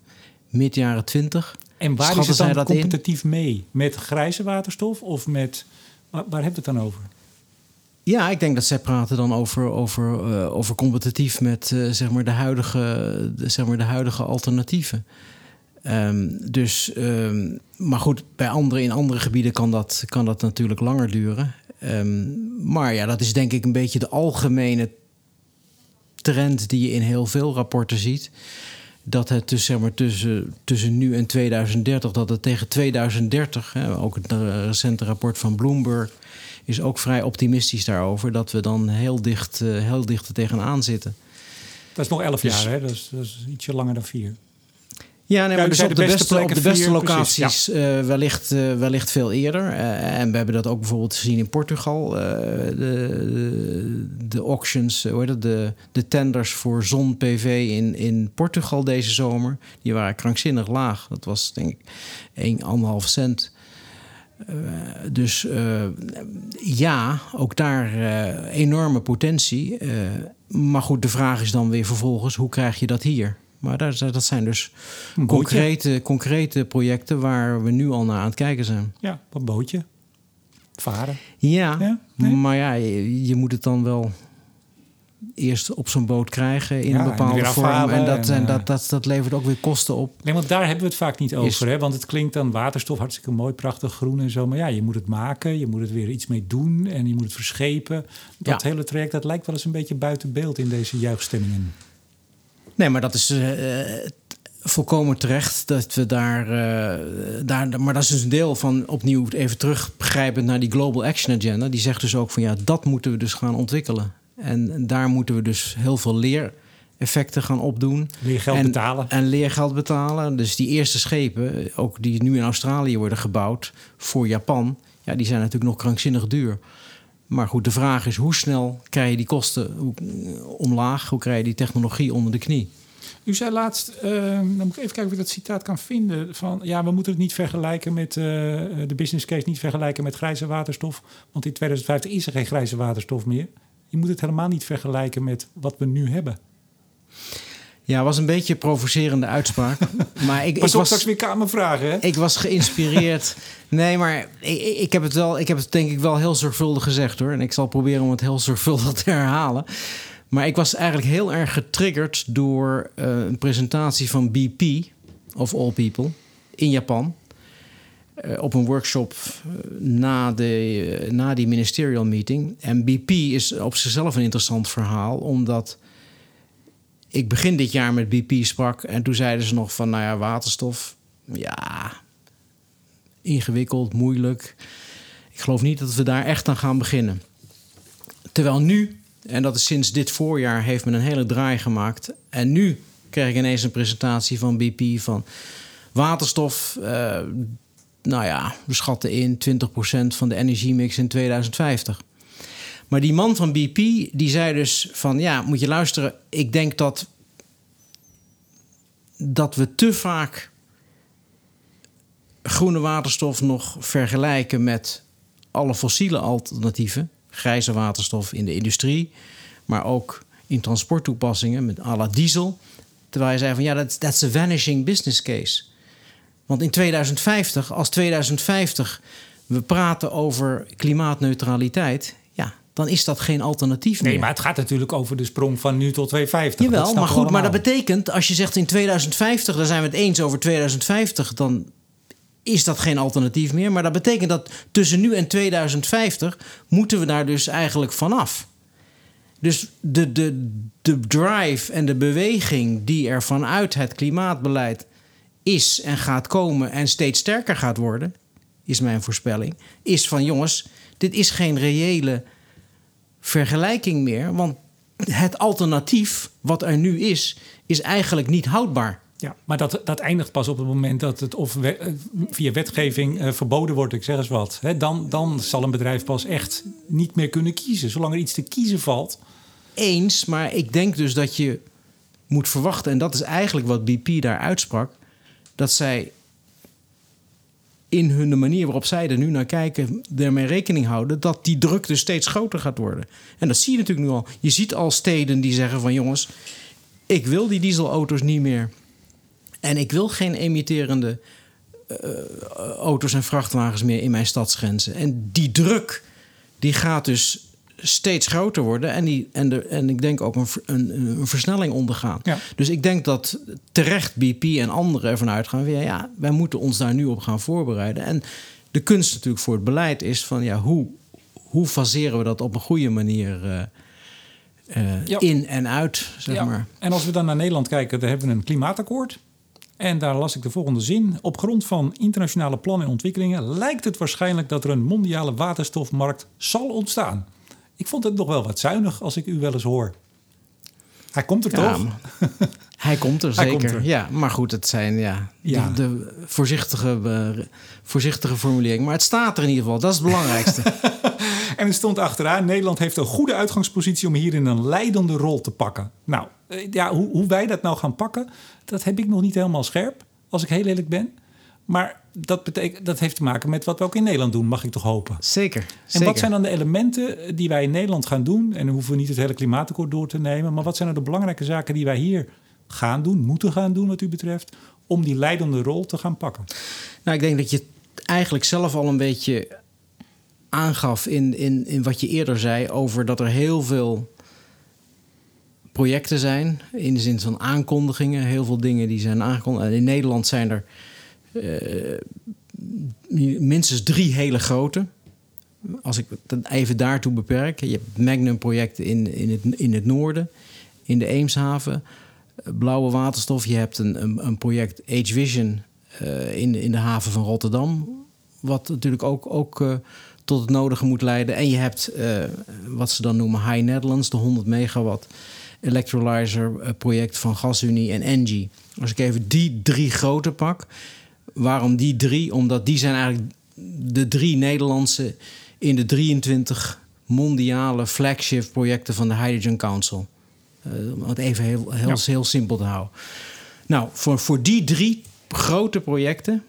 mid jaren twintig. En waar is het dan competitief mee? Met grijze waterstof of met. Waar, waar heb je het dan over? Ja, ik denk dat zij praten dan over, over, uh, over competitief met uh, zeg maar de, huidige, de, zeg maar de huidige alternatieven. Um, dus, um, maar goed, bij andere, in andere gebieden kan dat, kan dat natuurlijk langer duren. Um, maar ja, dat is denk ik een beetje de algemene trend die je in heel veel rapporten ziet. Dat het dus, zeg maar, tussen, tussen nu en 2030, dat het tegen 2030, hè, ook het recente rapport van Bloomberg is ook vrij optimistisch daarover. Dat we dan heel dicht, uh, heel dicht er tegenaan zitten. Dat is nog elf dus, jaar, hè? Dat is, dat is ietsje langer dan vier. Ja, nee, maar dus op de, beste, op de beste locaties uh, wellicht, uh, wellicht veel eerder. Uh, en we hebben dat ook bijvoorbeeld gezien in Portugal. de, de, de, auctions, hoe heet het, de, de tenders voor zon-PV in, in Portugal deze zomer... die waren krankzinnig laag. Dat was denk ik 1,5 cent uh, dus uh, ja, ook daar uh, enorme potentie. maar goed, de vraag is dan weer vervolgens: hoe krijg je dat hier? Maar dat, dat zijn dus concrete, concrete projecten waar we nu al naar aan het kijken zijn. Ja, wat bootje. Varen. Ja, ja? Nee? maar ja, je, je, moet het dan wel eerst op zo'n boot krijgen in een bepaalde vorm. En, dat, en, dat, dat, dat levert ook weer kosten op. Nee, want daar hebben we het vaak niet over. Hè? Want het klinkt dan waterstof hartstikke mooi, prachtig groen en zo. Maar ja, je moet het maken, je moet het weer iets mee doen en je moet het verschepen. Dat hele traject, dat lijkt wel eens een beetje buiten beeld in deze juichstemmingen. Nee, maar dat is uh, volkomen terecht dat we daar, uh, daar. Maar dat is dus een deel van opnieuw even terug begrijpend naar die Global Action Agenda. Die zegt dus ook van ja, dat moeten we dus gaan ontwikkelen. En daar moeten we dus heel veel leereffecten gaan opdoen. Leergeld en, betalen. En leergeld betalen. Dus die eerste schepen, ook die nu in Australië worden gebouwd voor Japan, ja, die zijn natuurlijk nog krankzinnig duur. Maar goed, de vraag is hoe snel krijg je die kosten omlaag? Hoe krijg je die technologie onder de knie? U zei laatst, uh, dan moet ik even kijken of ik dat citaat kan vinden. Van ja, we moeten het niet vergelijken met uh, de business case, niet vergelijken met grijze waterstof. Want in 2050 is er geen grijze waterstof meer je moet het helemaal niet vergelijken met wat we nu hebben. Ja, was een beetje een provocerende uitspraak. maar ik, Pas ik was straks weer kamervragen. Hè? Ik was geïnspireerd. nee, maar ik, ik, heb het wel, ik heb het denk ik wel heel zorgvuldig gezegd hoor. En ik zal proberen om het heel zorgvuldig te herhalen. Maar ik was eigenlijk heel erg getriggerd door uh, een presentatie van BP, of all people, in Japan. Uh, op een workshop na, de, na die ministerial meeting. En BP is op zichzelf een interessant verhaal, omdat ik begin dit jaar met BP sprak en toen zeiden ze nog van, nou ja, waterstof, ja, ingewikkeld, moeilijk. Ik geloof niet dat we daar echt aan gaan beginnen. Terwijl nu, en dat is sinds dit voorjaar, heeft men een hele draai gemaakt. En nu krijg ik ineens een presentatie van BP van waterstof. Uh, nou ja, we schatten in 20% van de energiemix in 2050. Maar die man van BP, die zei dus van... ja, moet je luisteren, ik denk dat... dat we te vaak groene waterstof nog vergelijken met alle fossiele alternatieven. Grijze waterstof in de industrie, maar ook in transporttoepassingen met à la diesel. Terwijl hij zei van ja, dat that's a vanishing business case. Want in 2050, als 2050 we praten over klimaatneutraliteit, dan is dat geen alternatief meer. Nee, maar het gaat natuurlijk over de sprong van nu tot 2050. Jawel, maar goed, maar dat betekent als je zegt in 2050, dan zijn we het eens over 2050, dan is dat geen alternatief meer. Maar dat betekent dat tussen nu en 2050 moeten we daar dus eigenlijk vanaf. Dus de, de, de drive en de beweging die er vanuit het klimaatbeleid is en gaat komen en steeds sterker gaat worden, is mijn voorspelling, is van jongens, dit is geen reële vergelijking meer. Want het alternatief wat er nu is, is eigenlijk niet houdbaar. Ja, maar dat, dat eindigt pas op het moment dat het of eh, via wetgeving uh, verboden wordt, ik zeg eens wat. Hè, dan, dan zal een bedrijf pas echt niet meer kunnen kiezen. Zolang er iets te kiezen valt. Eens, maar ik denk dus dat je moet verwachten, en dat is eigenlijk wat BP daar uitsprak, dat zij in hun de manier waarop zij er nu naar kijken, ermee rekening houden dat die druk dus steeds groter gaat worden. En dat zie je natuurlijk nu al. Je ziet al steden die zeggen van jongens, ik wil die dieselauto's niet meer. En ik wil geen emitterende uh, auto's en vrachtwagens meer in mijn stadsgrenzen. En die druk die gaat dus steeds groter worden en, die, en, de, en ik denk ook een, een, een versnelling ondergaan. Ja. Dus ik denk dat terecht BP en anderen ervan uitgaan... Ja, ja, wij moeten ons daar nu op gaan voorbereiden. En de kunst natuurlijk voor het beleid is van... Ja, hoe, hoe faseren we dat op een goede manier... Uh, uh, in en uit, zeg ja. maar. En als we dan naar Nederland kijken, dan hebben we een klimaatakkoord. En daar las ik de volgende zin. Op grond van internationale plannen en ontwikkelingen lijkt het waarschijnlijk dat er een mondiale waterstofmarkt zal ontstaan. Ik vond het nog wel wat zuinig als ik u wel eens hoor. Hij komt er toch? Hij komt er zeker. Komt er. Ja, maar goed, het zijn ja, ja. De, voorzichtige, uh, voorzichtige formulering. Maar het staat er in ieder geval. Dat is het belangrijkste. en er stond achteraan: Nederland heeft een goede uitgangspositie om hierin een leidende rol te pakken. Nou, eh, ja, hoe, hoe wij dat nou gaan pakken, dat heb ik nog niet helemaal scherp, als ik heel eerlijk ben. Maar dat, betekent, dat heeft te maken met wat we ook in Nederland doen, mag ik toch hopen. Zeker. En wat zijn dan de elementen die wij in Nederland gaan doen? En dan hoeven we niet het hele klimaatakkoord door te nemen. Maar wat zijn nou de belangrijke zaken die wij hier gaan doen, moeten gaan doen, wat u betreft, om die leidende rol te gaan pakken? Nou, ik denk dat je eigenlijk zelf al een beetje aangaf in, in, in wat je eerder zei over dat er heel veel projecten zijn. In de zin van aankondigingen. Heel veel dingen die zijn aangekondigd. In Nederland zijn er minstens drie hele grote. Als ik het even daartoe beperk. Je hebt Magnum-projecten in, in, het, in het noorden. In de Eemshaven. Blauwe waterstof. Je hebt een, een, een project H-Vision uh, in, in de haven van Rotterdam. Wat natuurlijk ook, ook tot het nodige moet leiden. En je hebt wat ze dan noemen High Netherlands, de 100 megawatt electrolyzer eh, project van GasUnie en Engie. Als ik even die drie grote pak. Waarom die drie? Omdat die zijn eigenlijk de drie Nederlandse in de 23 mondiale flagship projecten van de Hydrogen Council. Uh, om het even heel, heel, heel simpel te houden. Nou, voor, voor die drie grote projecten.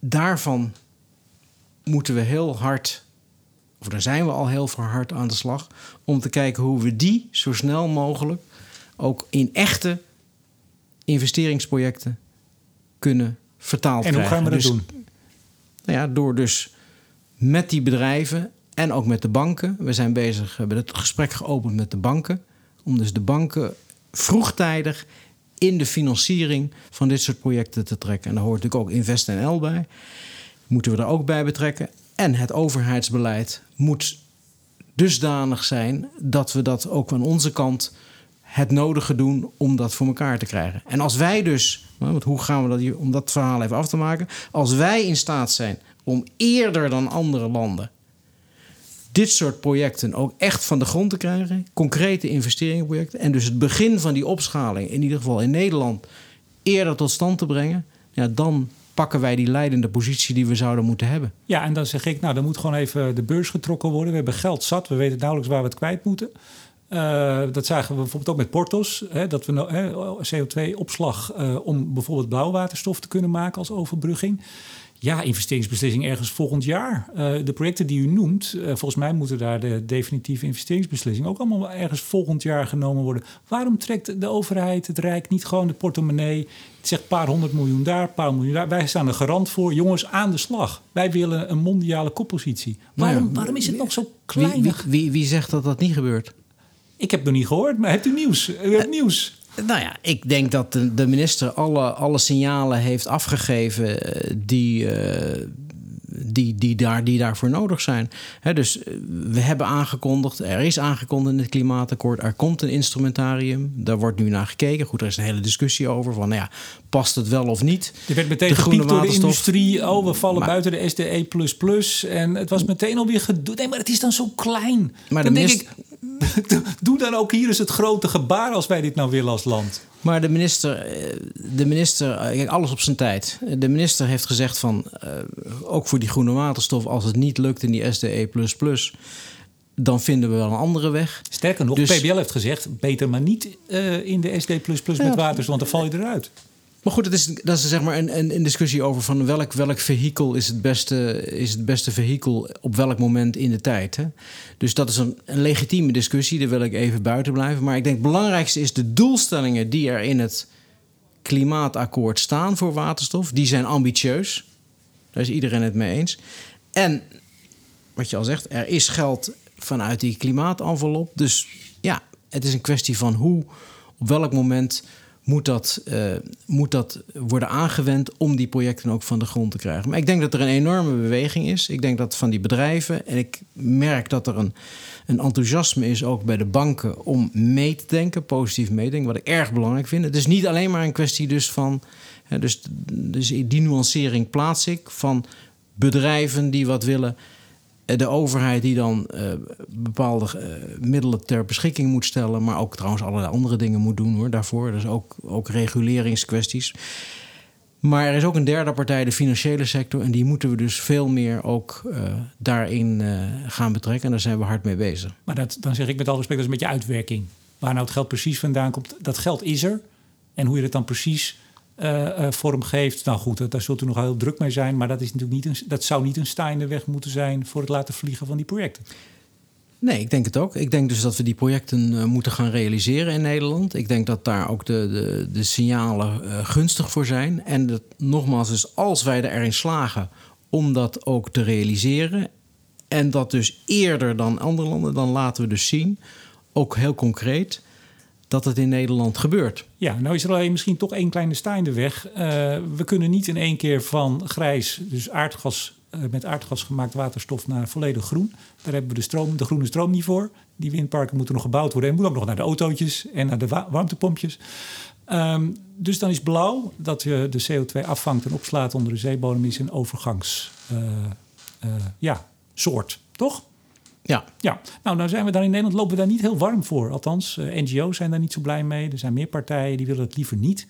Daarvan moeten we heel hard of daar zijn we al heel hard aan de slag, om te kijken hoe we die zo snel mogelijk ook in echte investeringsprojecten kunnen vertaald en krijgen. En hoe gaan we dat dus, doen? Nou ja, door dus met die bedrijven en ook met de banken. We zijn bezig, we hebben het gesprek geopend met de banken. Om dus de banken vroegtijdig in de financiering van dit soort projecten te trekken. En daar hoort natuurlijk ook InvestNL bij. Moeten we er ook bij betrekken. En het overheidsbeleid moet dusdanig zijn dat we dat ook aan onze kant het nodige doen om dat voor elkaar te krijgen. En als wij dus, want hoe gaan we dat hier, om dat verhaal even af te maken, als wij in staat zijn om eerder dan andere landen dit soort projecten ook echt van de grond te krijgen, concrete investeringenprojecten, en dus het begin van die opschaling, in ieder geval in Nederland, eerder tot stand te brengen, ja, dan pakken wij die leidende positie die we zouden moeten hebben. Ja, en dan zeg ik, nou, dan moet gewoon even de beurs getrokken worden. We hebben geld zat, we weten nauwelijks waar we het kwijt moeten. Uh, dat zagen we bijvoorbeeld ook met Portos. Hè, dat we CO2-opslag uh, eh, om bijvoorbeeld blauwwaterstof te kunnen maken als overbrugging. Ja, investeringsbeslissing ergens volgend jaar. Uh, de projecten die u noemt, volgens mij moeten daar de definitieve investeringsbeslissing ook allemaal ergens volgend jaar genomen worden. Waarom trekt de overheid, het Rijk, niet gewoon de portemonnee? Het zegt een paar honderd miljoen daar, een paar miljoen daar. Wij staan er garant voor. Jongens, aan de slag. Wij willen een mondiale koppositie. Waarom, nou waarom is het nog zo klein? Wie, wie, wie zegt dat dat niet gebeurt? Ik heb nog niet gehoord, maar hebt u nieuws? U hebt nieuws. Nou ja, ik denk dat de, minister alle, alle signalen heeft afgegeven eh, die, uh, die, die, daar, die daarvoor nodig zijn. dus eh, we hebben aangekondigd, er is aangekondigd in het klimaatakkoord, er komt een instrumentarium. Daar wordt nu naar gekeken. Goed, er is een hele discussie over van, nou ja, past het wel of niet? Er werd meteen gepiept door de industrie. Oh, we vallen buiten de SDE++. En het was meteen alweer gedoe. Nee, maar het is dan zo klein. Maar dan denk ik, doe dan ook hier eens het grote gebaar als wij dit nou willen als land. Maar de minister, eh, de minister eh, kijk, alles op zijn tijd. De minister heeft gezegd van, uh, ook voor die groene waterstof, als het niet lukt in die SDE++, dan vinden we wel een andere weg. Sterker nog, dus, PBL heeft gezegd, beter maar niet uh, in de SDE++ met waterstof, want dan val je eruit. Maar goed, dat is, dat is zeg maar een, een, een, discussie over van welk, welk vehikel is het, beste, is het beste vehikel op welk moment in de tijd. Hè? Dus dat is een, een legitieme discussie, daar wil ik even buiten blijven. Maar ik denk het belangrijkste is de doelstellingen die er in het klimaatakkoord staan voor waterstof. Die zijn ambitieus. Daar is iedereen het mee eens. En wat je al zegt, er is geld vanuit die klimaatenvelop. Dus ja, het is een kwestie van hoe, op welk moment moet dat, uh, moet dat worden aangewend om die projecten ook van de grond te krijgen. Maar ik denk dat er een enorme beweging is. Ik denk dat van die bedrijven, en ik merk dat er een, een enthousiasme is ook bij de banken om mee te denken, positief meedenken, wat ik erg belangrijk vind. Het is niet alleen maar een kwestie dus van, dus, dus die nuancering plaats ik, van bedrijven die wat willen eh, de overheid die dan uh, bepaalde uh, middelen ter beschikking moet stellen, maar ook trouwens allerlei andere dingen moet doen hoor, daarvoor. Dus ook, ook reguleringskwesties. Maar er is ook een derde partij, de financiële sector, en die moeten we dus veel meer ook daarin gaan betrekken. En daar zijn we hard mee bezig. Maar dat, dan zeg ik met alle respect, dat is een beetje uitwerking. Waar nou het geld precies vandaan komt, dat geld is er. En hoe je het dan precies vorm geeft. Nou goed, daar zult u nog heel druk mee zijn. Maar dat, is natuurlijk niet een, dat zou niet een staande weg moeten zijn voor het laten vliegen van die projecten. Nee, ik denk het ook. Ik denk dus dat we die projecten uh, moeten gaan realiseren in Nederland. Ik denk dat daar ook de, de, de signalen gunstig voor zijn. En dat, nogmaals, dus als wij erin slagen om dat ook te realiseren. En dat dus eerder dan andere landen, dan laten we dus zien, ook heel concreet, dat het in Nederland gebeurt. Ja, nou is er alleen misschien toch één kleine staande weg. Uh, we kunnen niet in één keer van grijs, dus aardgas, uh, met aardgas gemaakt waterstof, naar volledig groen. Daar hebben we de, stroom, de groene stroom niet voor. Die windparken moeten nog gebouwd worden en moeten ook nog naar de autootjes en naar de wa warmtepompjes. Um, dus dan is blauw, dat je de CO2 afvangt en opslaat onder de zeebodem, is een overgangs uh, ja, soort, toch? Ja. ja, nou dan zijn we daar in Nederland lopen we daar niet heel warm voor. Althans, uh, NGO's zijn daar niet zo blij mee. Er zijn meer partijen die willen het liever niet.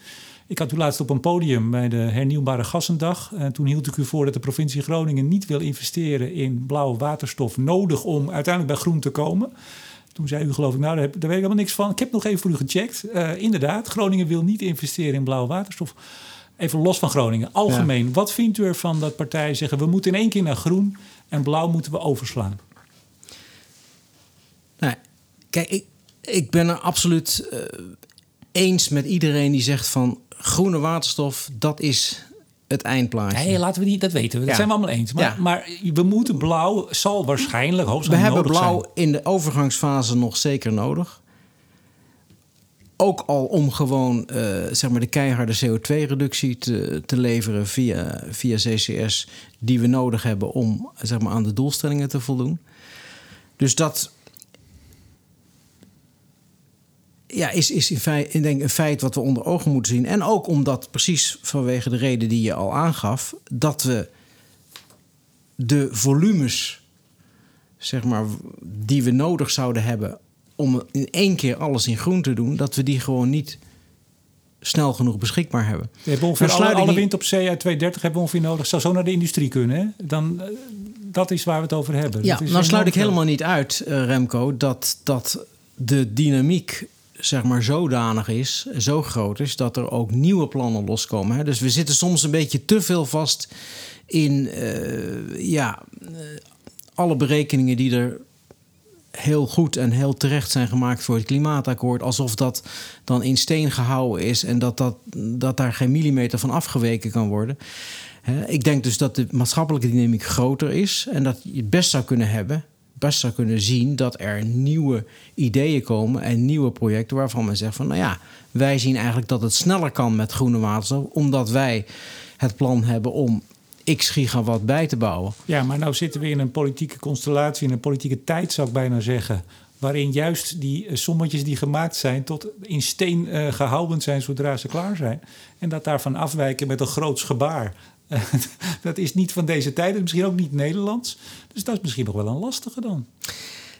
Ik had u laatst op een podium bij de hernieuwbare gassendag. En toen hield ik u voor dat de provincie Groningen niet wil investeren in blauwe waterstof nodig om uiteindelijk bij groen te komen. Toen zei u geloof ik, nou daar, heb, daar weet ik helemaal niks van. Ik heb nog even voor u gecheckt. Uh, inderdaad, Groningen wil niet investeren in blauwe waterstof. Even los van Groningen. Algemeen, wat vindt u ervan dat partijen zeggen... we moeten in één keer naar groen en blauw moeten we overslaan? Kijk, ik, ik ben er absoluut uh, eens met iedereen die zegt van groene waterstof, dat is het eindplaatje. Nee, laten we niet, dat weten we. Dat Ja. zijn we allemaal eens. Maar, Ja. maar we moeten blauw, zal waarschijnlijk We hoogstwaarschijnlijk hebben blauw zijn. in de overgangsfase nog zeker nodig. Ook al om gewoon eh, zeg maar de keiharde CO2-reductie te, te leveren via, via CCS, die we nodig hebben om zeg maar, aan de doelstellingen te voldoen. Dus dat ja, is, is in feit, ik denk een feit wat we onder ogen moeten zien. En ook omdat, precies vanwege de reden die je al aangaf, dat we de volumes zeg maar, die we nodig zouden hebben om in één keer alles in groen te doen, dat we die gewoon niet snel genoeg beschikbaar hebben. We hebben ongeveer alle, alle wind op zee uit 230 hebben we ongeveer nodig. Zou zo naar de industrie kunnen. Hè? Dan, eh, dat is waar we het over hebben. Ja, nou sluit ik helemaal niet uit, eh, Remco, dat, dat de dynamiek zeg maar zodanig is, zo groot is, dat er ook nieuwe plannen loskomen. Hè? Dus we zitten soms een beetje te veel vast in eh, ja, eh, alle berekeningen die er heel goed en heel terecht zijn gemaakt voor het klimaatakkoord. Alsof dat dan in steen gehouden is en dat, dat, dat daar geen millimeter van afgeweken kan worden. Ik denk dus dat de maatschappelijke dynamiek groter is en dat je het best zou kunnen hebben, best zou kunnen zien dat er nieuwe ideeën komen en nieuwe projecten waarvan men zegt van nou ja, wij zien eigenlijk dat het sneller kan met groene waterstof, omdat wij het plan hebben om x gigawatt bij te bouwen. Ja, maar nou zitten we in een politieke constellatie, in een politieke tijd zou ik bijna zeggen. Waarin juist die eh, sommetjes die gemaakt zijn tot in steen eh, gehouden zijn zodra ze klaar zijn. En dat daarvan afwijken met een groots gebaar. dat is niet van deze tijd, en misschien ook niet Nederlands. Dus dat is misschien nog wel een lastige dan.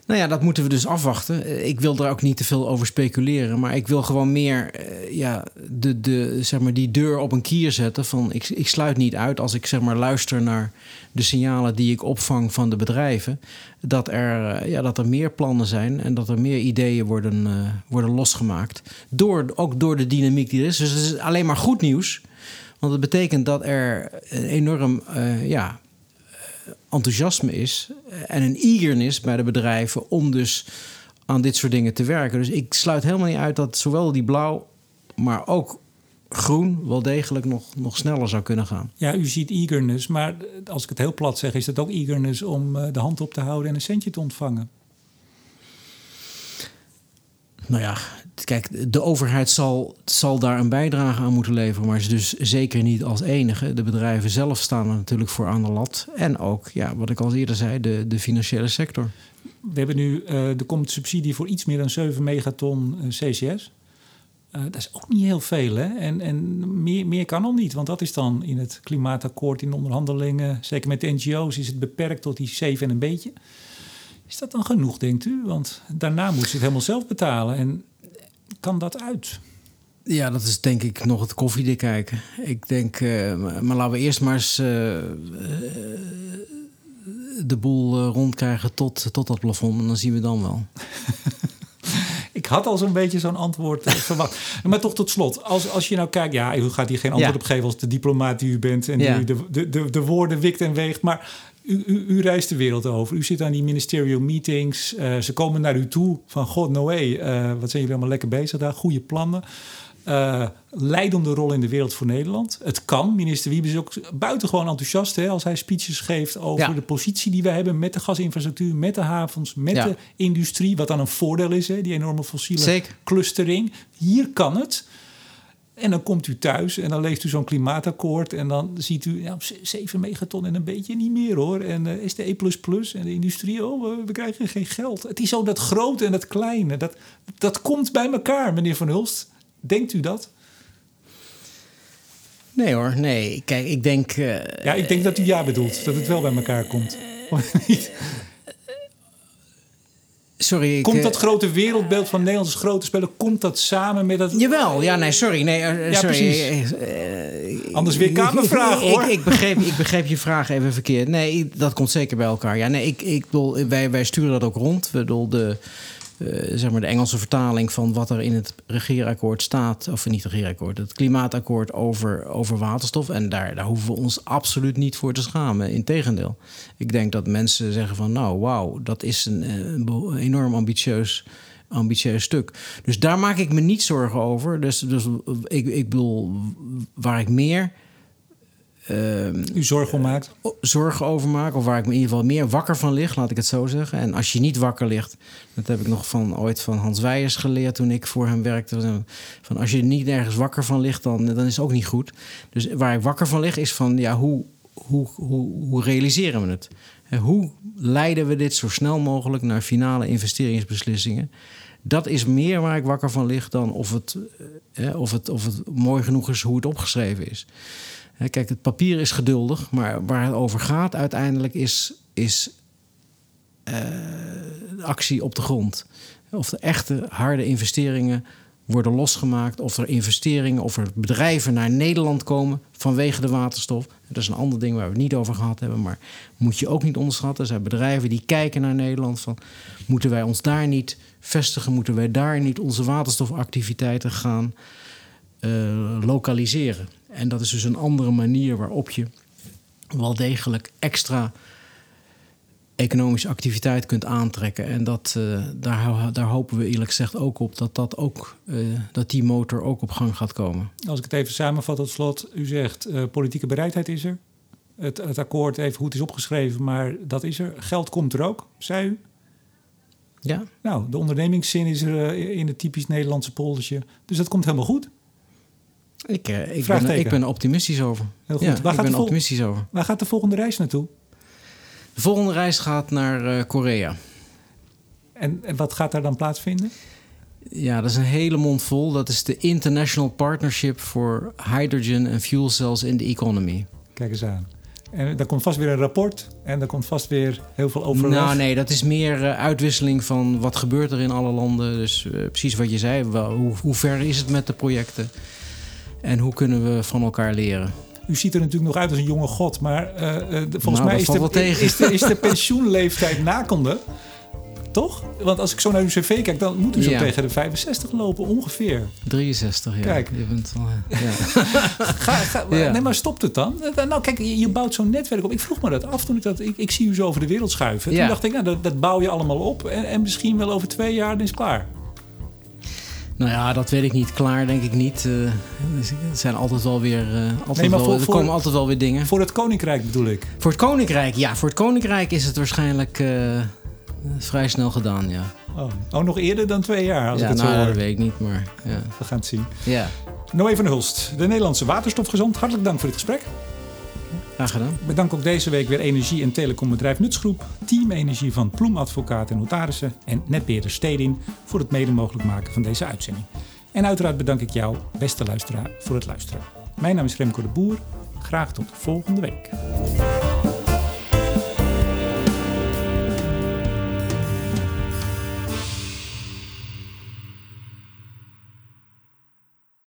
Nou ja, dat moeten we dus afwachten. Eh, Ik wil daar ook niet te veel over speculeren. Maar ik wil gewoon meer eh, ja, de, de, zeg maar, die deur op een kier zetten. Van ik, ik sluit niet uit als ik zeg maar, luister naar de signalen die ik opvang van de bedrijven. Dat er, eh, ja, dat er meer plannen zijn en dat er meer ideeën worden, worden losgemaakt. Door, ook door de dynamiek die er is. Dus het is alleen maar goed nieuws. Want het betekent dat er een enorm eh, ja, enthousiasme is en een eagerness bij de bedrijven om dus aan dit soort dingen te werken. Dus ik sluit helemaal niet uit dat zowel die blauw, maar ook groen wel degelijk nog, nog sneller zou kunnen gaan. Ja, u ziet eagerness, maar eh, als ik het heel plat zeg, is het ook eagerness om eh, de hand op te houden en een centje te ontvangen. Nou ja, kijk, de overheid zal, zal daar een bijdrage aan moeten leveren, maar is dus zeker niet als enige. De bedrijven zelf staan er natuurlijk voor aan de lat. En ook, ja, wat ik al eerder zei, de, de financiële sector. We hebben nu, eh, er komt subsidie voor iets meer dan 7 megaton eh, CCS. Eh, dat is ook niet heel veel, hè? En, en meer, meer kan al niet, want dat is dan in het klimaatakkoord, in de onderhandelingen, zeker met de NGO's, is het beperkt tot die 7 en een beetje. Is dat dan genoeg, denkt u? Want daarna moet ze het helemaal zelf betalen. En kan dat uit? Ja, dat is denk ik nog het koffiedik kijken. Ik denk, eh, maar, laten we eerst maar eens eh, eh, de boel rondkrijgen tot, tot dat plafond. En dan zien we dan wel. Ik had al zo'n beetje zo'n antwoord verwacht. Maar toch tot slot, als, als je nou kijkt... Ja, u gaat hier geen antwoord Ja. op geven als de diplomaat die u bent... en Ja. die de, de, de, de woorden wikt en weegt. Maar u, u, u reist de wereld over. U zit aan die ministerial meetings. eh, ze komen naar u toe van... God, Noé, eh, wat zijn jullie allemaal lekker bezig daar? Goede plannen. Eh, leidende rol in de wereld voor Nederland. Het kan. Minister Wiebes is ook buitengewoon enthousiast... Hè, als hij speeches geeft over Ja. de positie die wij hebben... met de gasinfrastructuur, met de havens, met Ja. de industrie. Wat dan een voordeel is, hè, die enorme fossiele Zeker. clustering. Hier kan het. En dan komt u thuis en dan leest u zo'n klimaatakkoord. En dan ziet u ja, 7 megaton en een beetje niet meer hoor. En eh, is de E en de industrie, oh, we- krijgen geen geld. Het is zo dat grote en dat kleine. Dat, dat komt bij elkaar, meneer Van Hulst. Denkt u dat? Nee hoor, nee. Kijk, ik denk... eh, Ja, ik denk dat u ja bedoelt. Dat het wel bij elkaar komt. Of niet? sorry. Komt eh, dat grote wereldbeeld van Nederlandse grote spelen... komt dat samen met dat... Jawel, ja, nee, sorry. Nee, eh, Ja, sorry. precies. Eh, Anders weer kamervraag, hoor. Ik, ik, begreep, ik begreep je vraag even verkeerd. Nee, dat komt zeker bij elkaar. Ja, nee, ik, ik bedoel, wij, wij sturen dat ook rond. We bedoel, de, zeg maar de Engelse vertaling van wat er in het regeerakkoord staat... of niet regeerakkoord, het klimaatakkoord over, over waterstof. En daar, daar hoeven we ons absoluut niet voor te schamen. Integendeel. Ik denk dat mensen zeggen van... nou, wauw, dat is een, eh, een enorm ambitieus ambitieus stuk. Dus daar maak ik me niet zorgen over. Dus, dus ik, ik bedoel, waar ik meer u zorgen om maakt? Zorgen over maak, of waar ik me in ieder geval meer wakker van lig, laat ik het zo zeggen. En als je niet wakker ligt, dat heb ik nog van ooit van Hans Weijers geleerd toen ik voor hem werkte. Van als je niet ergens wakker van ligt, dan, dan is het ook niet goed. Dus waar ik wakker van lig, is van ja, hoe, hoe, hoe, hoe realiseren we het? Hoe leiden we dit zo snel mogelijk naar finale investeringsbeslissingen? Dat is meer waar ik wakker van lig dan of het, eh, of het, of het mooi genoeg is hoe het opgeschreven is. Kijk, het papier is geduldig, maar waar het over gaat uiteindelijk is, is uh, actie op de grond. Of de echte harde investeringen worden losgemaakt, of er investeringen of er bedrijven naar Nederland komen vanwege de waterstof. Dat is een ander ding waar we het niet over gehad hebben, maar moet je ook niet onderschatten. Er zijn bedrijven die kijken naar Nederland van moeten wij ons daar niet vestigen, moeten wij daar niet onze waterstofactiviteiten gaan uh, lokaliseren. En dat is dus een andere manier waarop je wel degelijk extra economische activiteit kunt aantrekken. En dat, uh, daar, daar hopen we eerlijk gezegd ook op dat, dat, ook, uh, dat die motor ook op gang gaat komen. Als ik het even samenvat tot slot, u zegt uh, politieke bereidheid is er. Het, het akkoord even goed is opgeschreven, maar dat is er. Geld komt er ook, zei u. Ja. Nou, de ondernemingszin is er in het typisch Nederlandse poldertje. Dus dat komt helemaal goed. Ik, uh, ik, ben, ik ben optimistisch over. Heel goed. Ja, waar ik ben optimistisch over. Waar gaat de volgende reis naartoe? De volgende reis gaat naar uh, Korea. En, en wat gaat daar dan plaatsvinden? Ja, dat is een hele mond vol. Dat is de International Partnership for Hydrogen and Fuel Cells in the Economy. Kijk eens aan. En daar komt vast weer een rapport en daar komt vast weer heel veel overleg. Nou nee, dat is meer uh, uitwisseling van wat gebeurt er in alle landen. Dus uh, precies wat je zei, wel, hoe, hoe ver is het met de projecten? En hoe kunnen we van elkaar leren? U ziet er natuurlijk nog uit als een jonge god, maar uh, volgens nou, mij is de, is, de, is de pensioenleeftijd nakende. Toch? Want als ik zo naar uw cv kijk, dan moet u zo ja. tegen de 65 lopen, ongeveer. 63, ja. Kijk. Je bent wel, ja. ga, ga, ja. Nee, maar stopt het dan? Nou, kijk, je, je, bouwt zo'n netwerk op. Ik vroeg me dat af toen ik dat... Ik, ik zie u zo over de wereld schuiven. Toen dacht ik, nou, dat, dat bouw je allemaal op. En, en misschien wel over twee jaar, dan is het klaar. Nou ja, dat weet ik niet. Klaar denk ik niet. Uh, er zijn altijd wel weer. Uh, altijd nee, voor, er komen altijd wel weer dingen. Voor het koninkrijk bedoel ik. Voor het koninkrijk, ja. Voor het koninkrijk is het waarschijnlijk uh, vrij snel gedaan, ja. Oh. oh, nog eerder dan twee jaar, als ja, ik het nou, zo hoor. dat weet ik niet, maar ja. We gaan het zien. Ja. Noé van Hulst, de Nederlandse waterstofgezant. Hartelijk dank voor dit gesprek. Graag. Bedank ook deze week weer energie- en telecombedrijf Nutsgroep, Team Energie van Ploem Advocaat en Notarissen en netbeheerder Stedin voor het mede mogelijk maken van deze uitzending. En uiteraard bedank ik jou, beste luisteraar, voor het luisteren. Mijn naam is Remco de Boer. Graag tot volgende week.